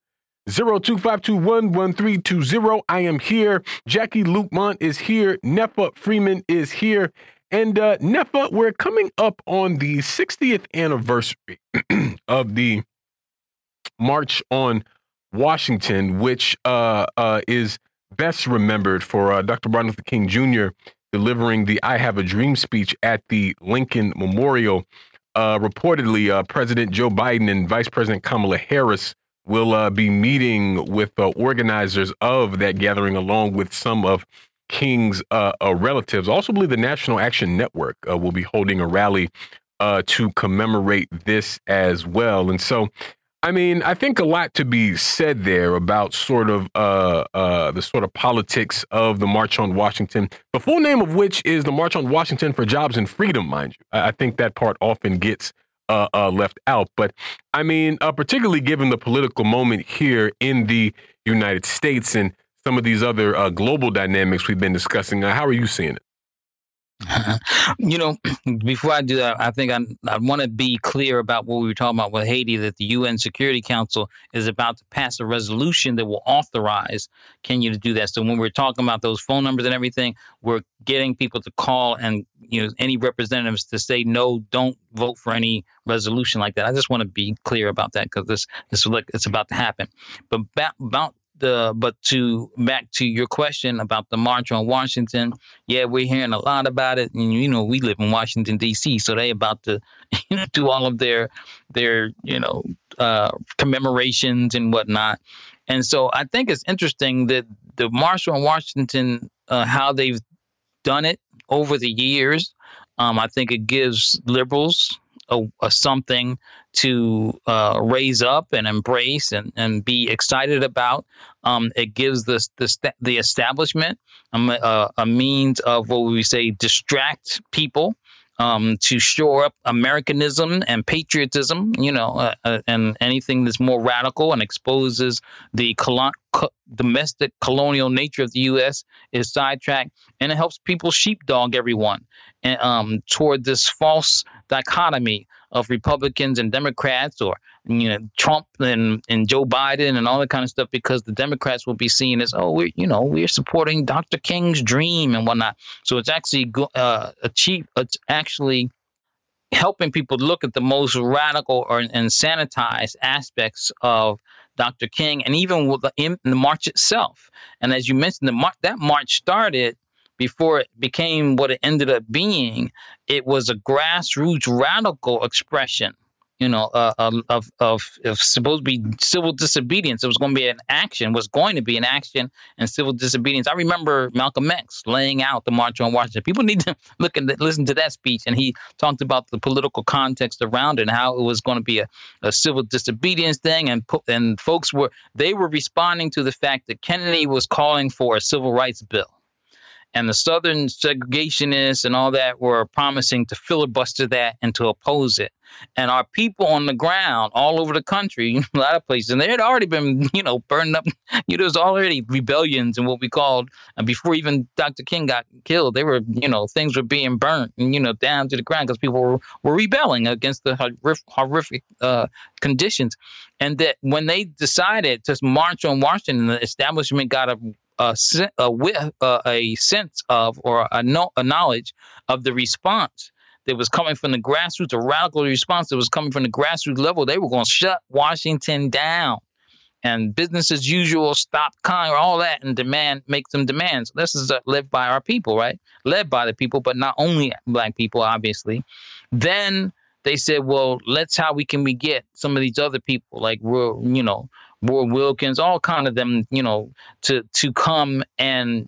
0252111320. I am here. Jacquie Luqman is here. Netfa Freeman is here. And uh, Netfa, we're coming up on the 60th anniversary of the March on Washington, which uh, uh, is best remembered for uh, Dr. Martin Luther King Jr. delivering the I Have a Dream speech at the Lincoln Memorial. Uh, reportedly, uh, President Joe Biden and Vice President Kamala Harris will uh, be meeting with the organizers of that gathering, along with some of King's uh, uh relatives. I also believe the National Action Network uh, will be holding a rally uh, to commemorate this as well. And so, I mean, I think a lot to be said there about sort of the sort of politics of the March on Washington, the full name of which is the March on Washington for Jobs and Freedom, mind you. I think that part often gets uh, uh, left out. But I mean, uh, particularly given the political moment here in the United States and some of these other uh, global dynamics we've been discussing, uh, how are you seeing it? you know, before I do that, I think I, I want to be clear about what we were talking about with Haiti that the UN Security Council is about to pass a resolution that will authorize Kenya to do that. So when we're talking about those phone numbers and everything, we're getting people to call and you know any representatives to say no, don't vote for any resolution like that. I just want to be clear about that because this this like it's about to happen. But about the but to back to your question about the march on Washington, yeah, we're hearing a lot about it, and you know we live in Washington D.C., so they about to you know, do all of their their you know uh, commemorations and whatnot, and so I think it's interesting that the march on Washington, uh, how they've done it over the years. Um, I think it gives liberals a, a something to uh, raise up and embrace and, and be excited about. Um, it gives the, the, the establishment a, a, a means of what we say distract people um, to shore up Americanism and patriotism, you know, uh, uh, and anything that's more radical and exposes the colon- co- domestic colonial nature of the U.S. is sidetracked, and it helps people sheepdog everyone um, toward this false dichotomy of Republicans and Democrats or you know Trump and, and Joe Biden and all that kind of stuff because the Democrats will be seen as oh we're you know we're supporting Dr. King's dream and whatnot. So it's actually uh, achieve it's actually helping people look at the most radical or and sanitized aspects of Dr. King and even with the, in the march itself. And as you mentioned, the mar- that march started before it became what it ended up being, it was a grassroots radical expression, you know, uh, of, of, of supposed to be civil disobedience. It was going to be an action, was going to be an action and civil disobedience. I remember Malcolm X laying out the March on Washington. People need to look and listen to that speech. And he talked about the political context around it and how it was going to be a, a civil disobedience thing. And, and folks were, they were responding to the fact that Kennedy was calling for a civil rights bill and the Southern segregationists and all that were promising to filibuster that and to oppose it. And our people on the ground all over the country, a lot of places, and they had already been, you know, burned up. You know, there was already rebellions and what we called, and before even Dr. King got killed, they were, you know, things were being burnt, and, you know, down to the ground because people were, were rebelling against the horrific, horrific uh, conditions. And that when they decided to march on Washington, the establishment got a a, a, uh, a sense of or a, no, a knowledge of the response that was coming from the grassroots, a radical response that was coming from the grassroots level, they were going to shut Washington down and business as usual, stop con, all that, and demand, make some demands. This is uh, led by our people, right? Led by the people, but not only black people, obviously. Then they said, well, let's how we can we get some of these other people, like we're you know, Roy Wilkins, all kind of them, you know, to to come and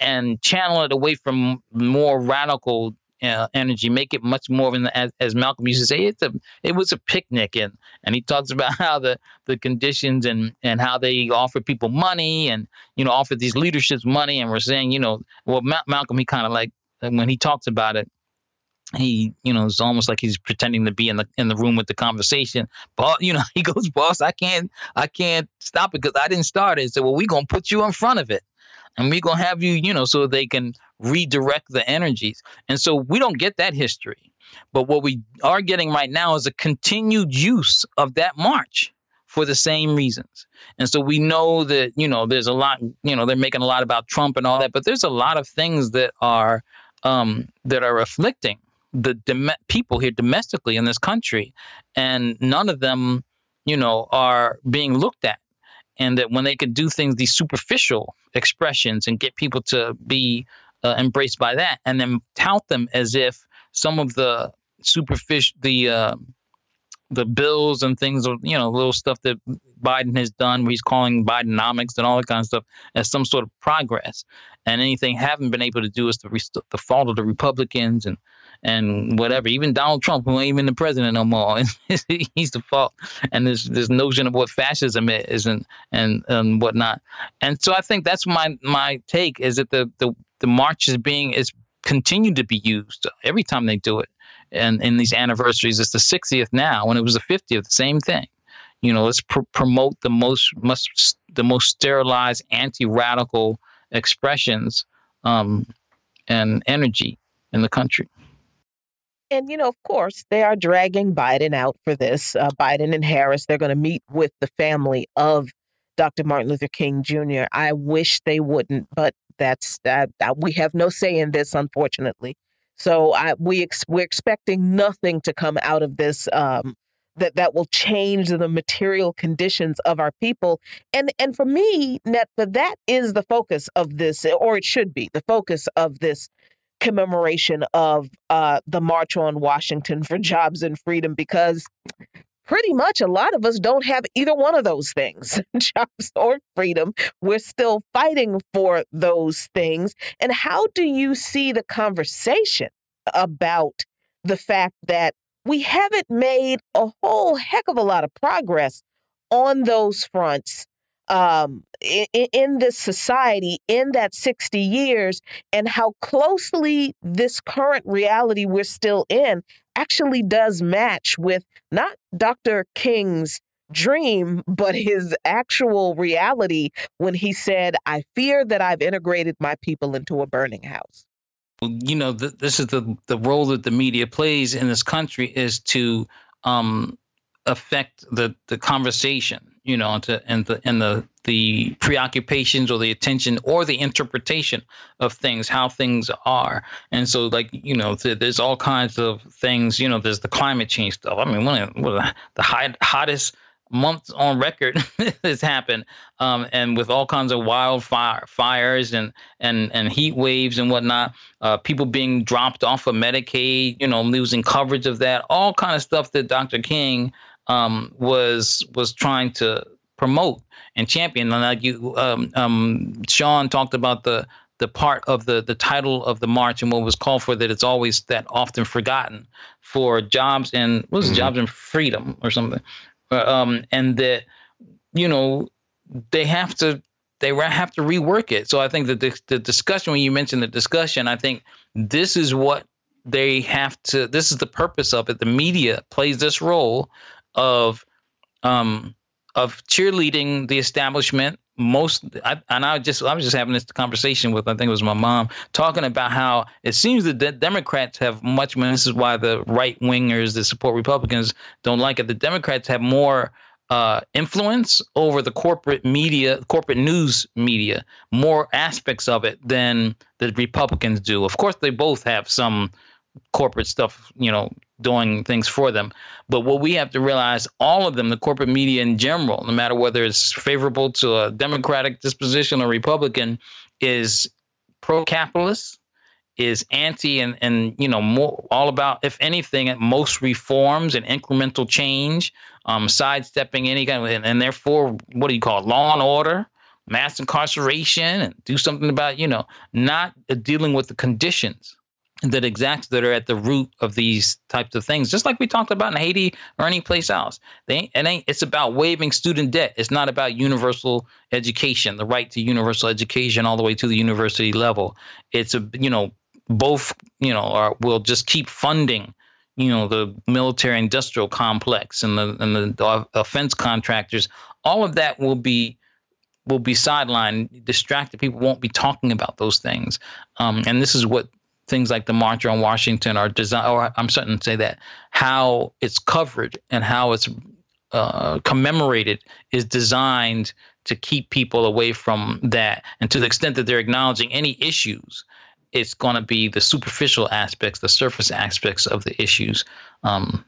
and channel it away from more radical uh, energy, make it much more of as, as Malcolm used to say, it's a it was a picnic, and and he talks about how the the conditions and and how they offer people money and you know offer these leaderships money, and we're saying you know well Ma- Malcolm he kind of like when he talks about it he you know it's almost like he's pretending to be in the in the room with the conversation. But you know he goes boss i can't i can't stop it because i didn't start it. So well we're gonna put you in front of it and we're gonna have you you know so they can redirect the energies. And so we don't get that history. But what we are getting right now is a continued use of that march for the same reasons. And so we know that you know there's a lot you know they're making a lot about trump and all that but there's a lot of things that are um, that are afflicting the dom- people here domestically in this country, and none of them, you know, are being looked at. And that when they could do things, these superficial expressions, and get people to be uh, embraced by that, and then tout them as if some of the superficial, the uh, the bills and things, you know, little stuff that Biden has done, where he's calling Bidenomics and all that kind of stuff, as some sort of progress. And anything haven't been able to do is the, the fault of the Republicans and and whatever. Even Donald Trump, who ain't even the president no more, he's the fault. And this this notion of what fascism is and and and whatnot. And so I think that's my my take is that the the the march is being is continued to be used every time they do it. And in these anniversaries, it's the 60th now. When it was the 50th, same thing. You know, let's pr- promote the most must the most sterilized anti-radical expressions um, and energy in the country. And, you know, of course, they are dragging Biden out for this. Uh, Biden and Harris, they're going to meet with the family of Dr. Martin Luther King Jr. I wish they wouldn't, but that's that. We have no say in this, unfortunately. So I, we ex- we're expecting nothing to come out of this um, that that will change the material conditions of our people. And and for me, Netfa, that is the focus of this, or it should be the focus of this commemoration of uh, the March on Washington for Jobs and Freedom because pretty much a lot of us don't have either one of those things jobs or freedom. We're still fighting for those things. And how do you see the conversation about the fact that we haven't made a whole heck of a lot of progress on those fronts um, in, in this society in that 60 years and how closely this current reality we're still in actually does match with not Dr. King's dream, but his actual reality when he said, I fear that I've integrated my people into a burning house. You know, th- this is the, the role that the media plays in this country is to um, affect the, the conversation you know, and, and the and the the preoccupations or the attention or the interpretation of things, how things are. And so, like, you know, th- there's all kinds of things. You know, there's the climate change stuff. I mean, one of the, the high, hottest months on record has happened, um, and with all kinds of wildfire fires and and and heat waves and whatnot, uh, people being dropped off of Medicaid, you know, losing coverage of that, all kind of stuff that Dr. King um, was was trying to promote and champion. And like you, um, um, Sean talked about the the part of the the title of the march and what was called for that it's always that often forgotten for jobs and what was mm-hmm. jobs and freedom or something, uh, um, and that you know they have to they have to rework it. So I think that the, the discussion when you mentioned the discussion, I think this is what they have to. This is the purpose of it. The media plays this role of um, of cheerleading the establishment. Most, I, and I just I was just having this conversation with I think it was my mom talking about how it seems that the Democrats have much. And this is why the right wingers that support Republicans don't like it. The Democrats have more uh, influence over the corporate media, corporate news media, more aspects of it than the Republicans do. Of course, they both have some corporate stuff, you know, doing things for them. But what we have to realize, all of them, the corporate media in general, no matter whether it's favorable to a Democratic disposition or Republican, is pro-capitalist, is anti and and you know more all about if anything at most reforms and incremental change, um, sidestepping any kind of and, and therefore what do you call it, law and order, mass incarceration, and do something about you know not dealing with the conditions that exacts that are at the root of these types of things, just like we talked about in Haiti or any place else. They it ain't it's about waiving student debt. It's not about universal education, the right to universal education all the way to the university level. It's a you know both you know are will just keep funding you know the military industrial complex and the and the offense contractors. All of that will be will be sidelined, distracted. People won't be talking about those things. Um, and this is what things like the March on Washington are designed, or I'm certain to say that how it's covered and how it's uh, commemorated is designed to keep people away from that. And to the extent that they're acknowledging any issues, it's going to be the superficial aspects, the surface aspects of the issues. Um,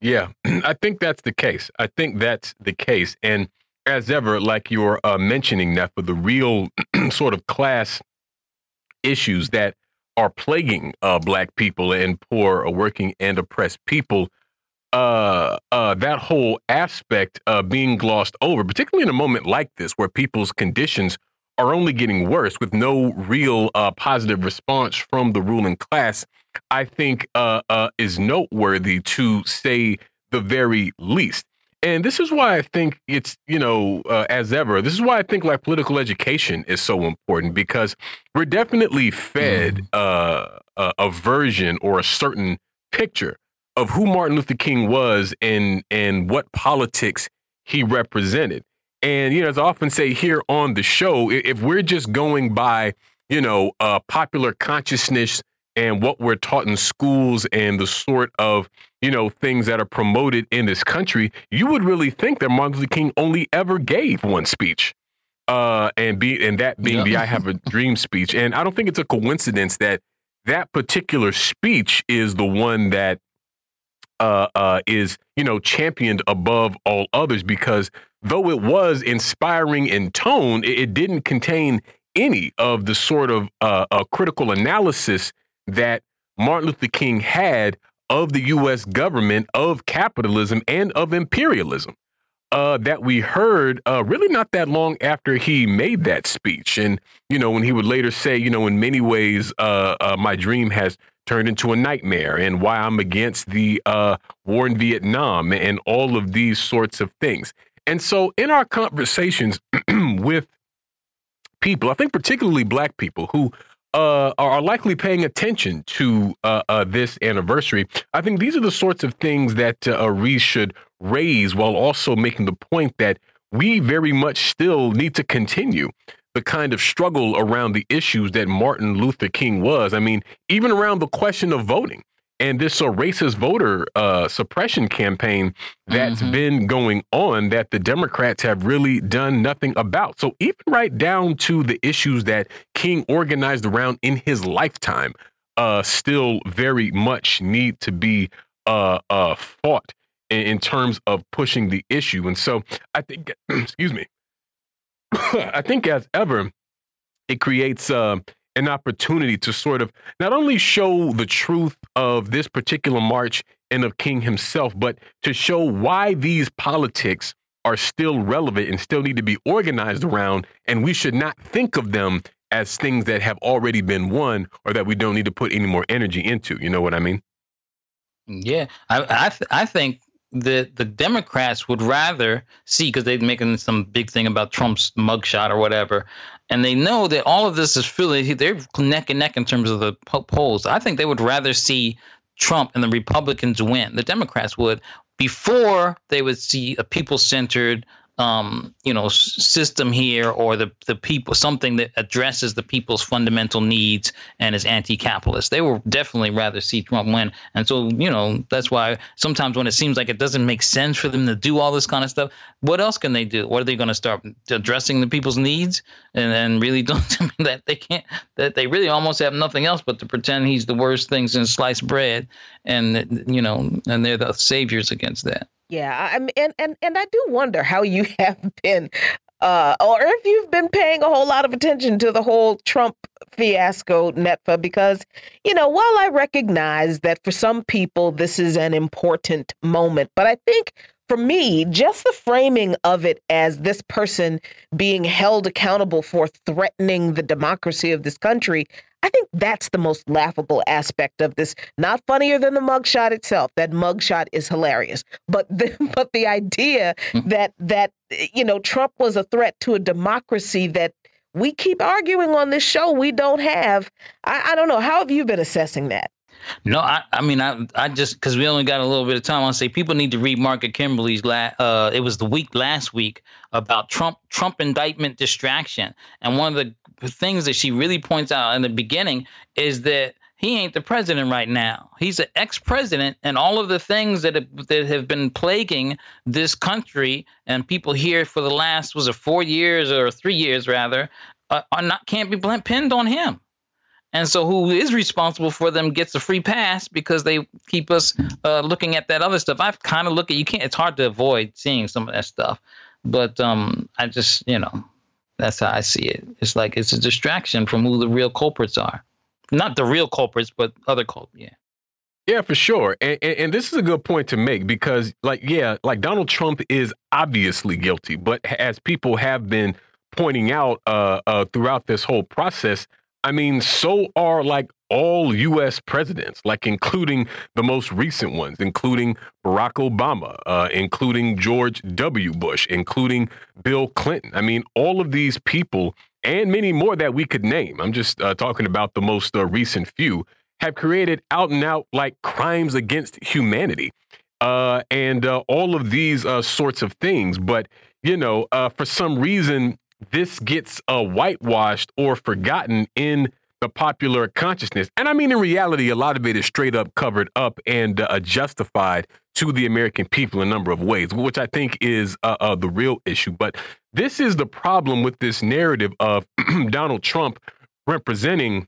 yeah, I think that's the case. I think that's the case. And as ever, like you're uh, mentioning, that for the real sort of class issues that are plaguing uh, black people and poor, uh, working and oppressed people. Uh, uh, that whole aspect uh, being glossed over, particularly in a moment like this where people's conditions are only getting worse with no real uh, positive response from the ruling class, I think uh, is noteworthy to say the very least. And this is why I think it's, you know, uh, as ever, this is why I think like political education is so important because we're definitely fed mm. uh, a, a version or a certain picture of who Martin Luther King was and and what politics he represented. And you know, as I often say here on the show, if we're just going by, you know, uh, popular consciousness and what we're taught in schools and the sort of you know things that are promoted in this country, you would really think that Martin Luther King only ever gave one speech, uh, and be and that being yeah. the "I Have a Dream" speech. And I don't think it's a coincidence that that particular speech is the one that uh, uh, is you know championed above all others because though it was inspiring in tone, it, it didn't contain any of the sort of uh, critical analysis that Martin Luther King had of the U.S. government, of capitalism, and of imperialism. uh, that we heard uh, really not that long after he made that speech. And, you know, when he would later say, you know, in many ways, uh, uh my dream has turned into a nightmare and why I'm against the uh, war in Vietnam and all of these sorts of things. And so in our conversations with people, I think particularly black people who uh, are likely paying attention to uh, uh, this anniversary. I think these are the sorts of things that uh, Reese should raise while also making the point that we very much still need to continue the kind of struggle around the issues that Martin Luther King was. I mean, even around the question of voting and this uh, racist voter uh, suppression campaign that's mm-hmm. been going on that the Democrats have really done nothing about. So even right down to the issues that King organized around in his lifetime, uh, still very much need to be uh, uh, fought in, in terms of pushing the issue. And so I think, excuse me, I think as ever, it creates uh, an opportunity to sort of not only show the truth of this particular march and of King himself, but to show why these politics are still relevant and still need to be organized around. And we should not think of them as things that have already been won or that we don't need to put any more energy into. You know what I mean? Yeah, I I, th- I think the the Democrats would rather see because they're making some big thing about Trump's mugshot or whatever, and they know that all of this is really they're neck and neck in terms of the polls. I think they would rather see Trump and the Republicans win. The Democrats would before they would see a people centered um, you know, system here or the the people something that addresses the people's fundamental needs and is anti-capitalist. They will definitely rather see Trump win, and so you know that's why sometimes when it seems like it doesn't make sense for them to do all this kind of stuff, what else can they do? What are they going to start addressing the people's needs and then really don't that they can't that they really almost have nothing else but to pretend he's the worst things in sliced bread, and you know, and they're the saviors against that. Yeah, I mean, and and and I do wonder how you have been, uh, or if you've been paying a whole lot of attention to the whole Trump fiasco, Netfa, because you know, while I recognize that for some people this is an important moment, but I think for me, just the framing of it as this person being held accountable for threatening the democracy of this country, I think that's the most laughable aspect of this. Not funnier than the mugshot itself. That mugshot is hilarious. But the, but the idea hmm. that that you know Trump was a threat to a democracy that we keep arguing on this show we don't have. I, I don't know. How have you been assessing that? No, I, I mean, I, I just because we only got a little bit of time. I say people need to read Margaret Kimberley's. La- uh, it was the week last week about Trump Trump indictment distraction, and one of the things that she really points out in the beginning is that he ain't the president right now. He's an ex-president, and all of the things that have, that have been plaguing this country and people here for the last was it four years or three years rather uh, are not can't be pinned on him. And so, who is responsible for them gets a free pass because they keep us uh, looking at that other stuff. I've kind of look at you can't. It's hard to avoid seeing some of that stuff, but um, I just you know that's how I see it. It's like it's a distraction from who the real culprits are, not the real culprits, but other culprits. Yeah. Yeah, for sure. And, and, and, this is a good point to make because, like, yeah, like Donald Trump is obviously guilty, but as people have been pointing out uh, uh, throughout this whole process, I mean, so are like all US presidents, like including the most recent ones, including Barack Obama, uh, including George W. Bush, including Bill Clinton. I mean, all of these people and many more that we could name, I'm just uh, talking about the most uh, recent few, have created out and out like crimes against humanity. Uh, and uh, all of these uh, sorts of things. But, you know, for some reason, this gets uh, whitewashed or forgotten in the popular consciousness. And I mean, in reality, a lot of it is straight up covered up and uh, justified to the American people in a number of ways, which I think is uh, uh, the real issue. But this is the problem with this narrative of Donald Trump representing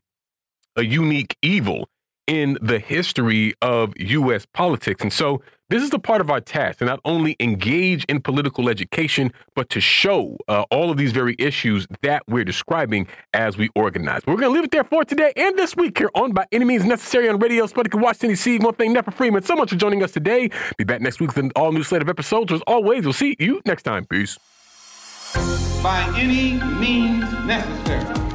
a unique evil in the history of U.S. politics. And so this is a part of our task to not only engage in political education, but to show uh, all of these very issues that we're describing as we organize. We're going to leave it there for today and this week here on By Any Means Necessary on Radio Sputnik in Washington, D.C. One thing, Netfa Freeman, so much for joining us today. Be back next week with an all new slate of episodes. As always, we'll see you next time. Peace. By any means necessary.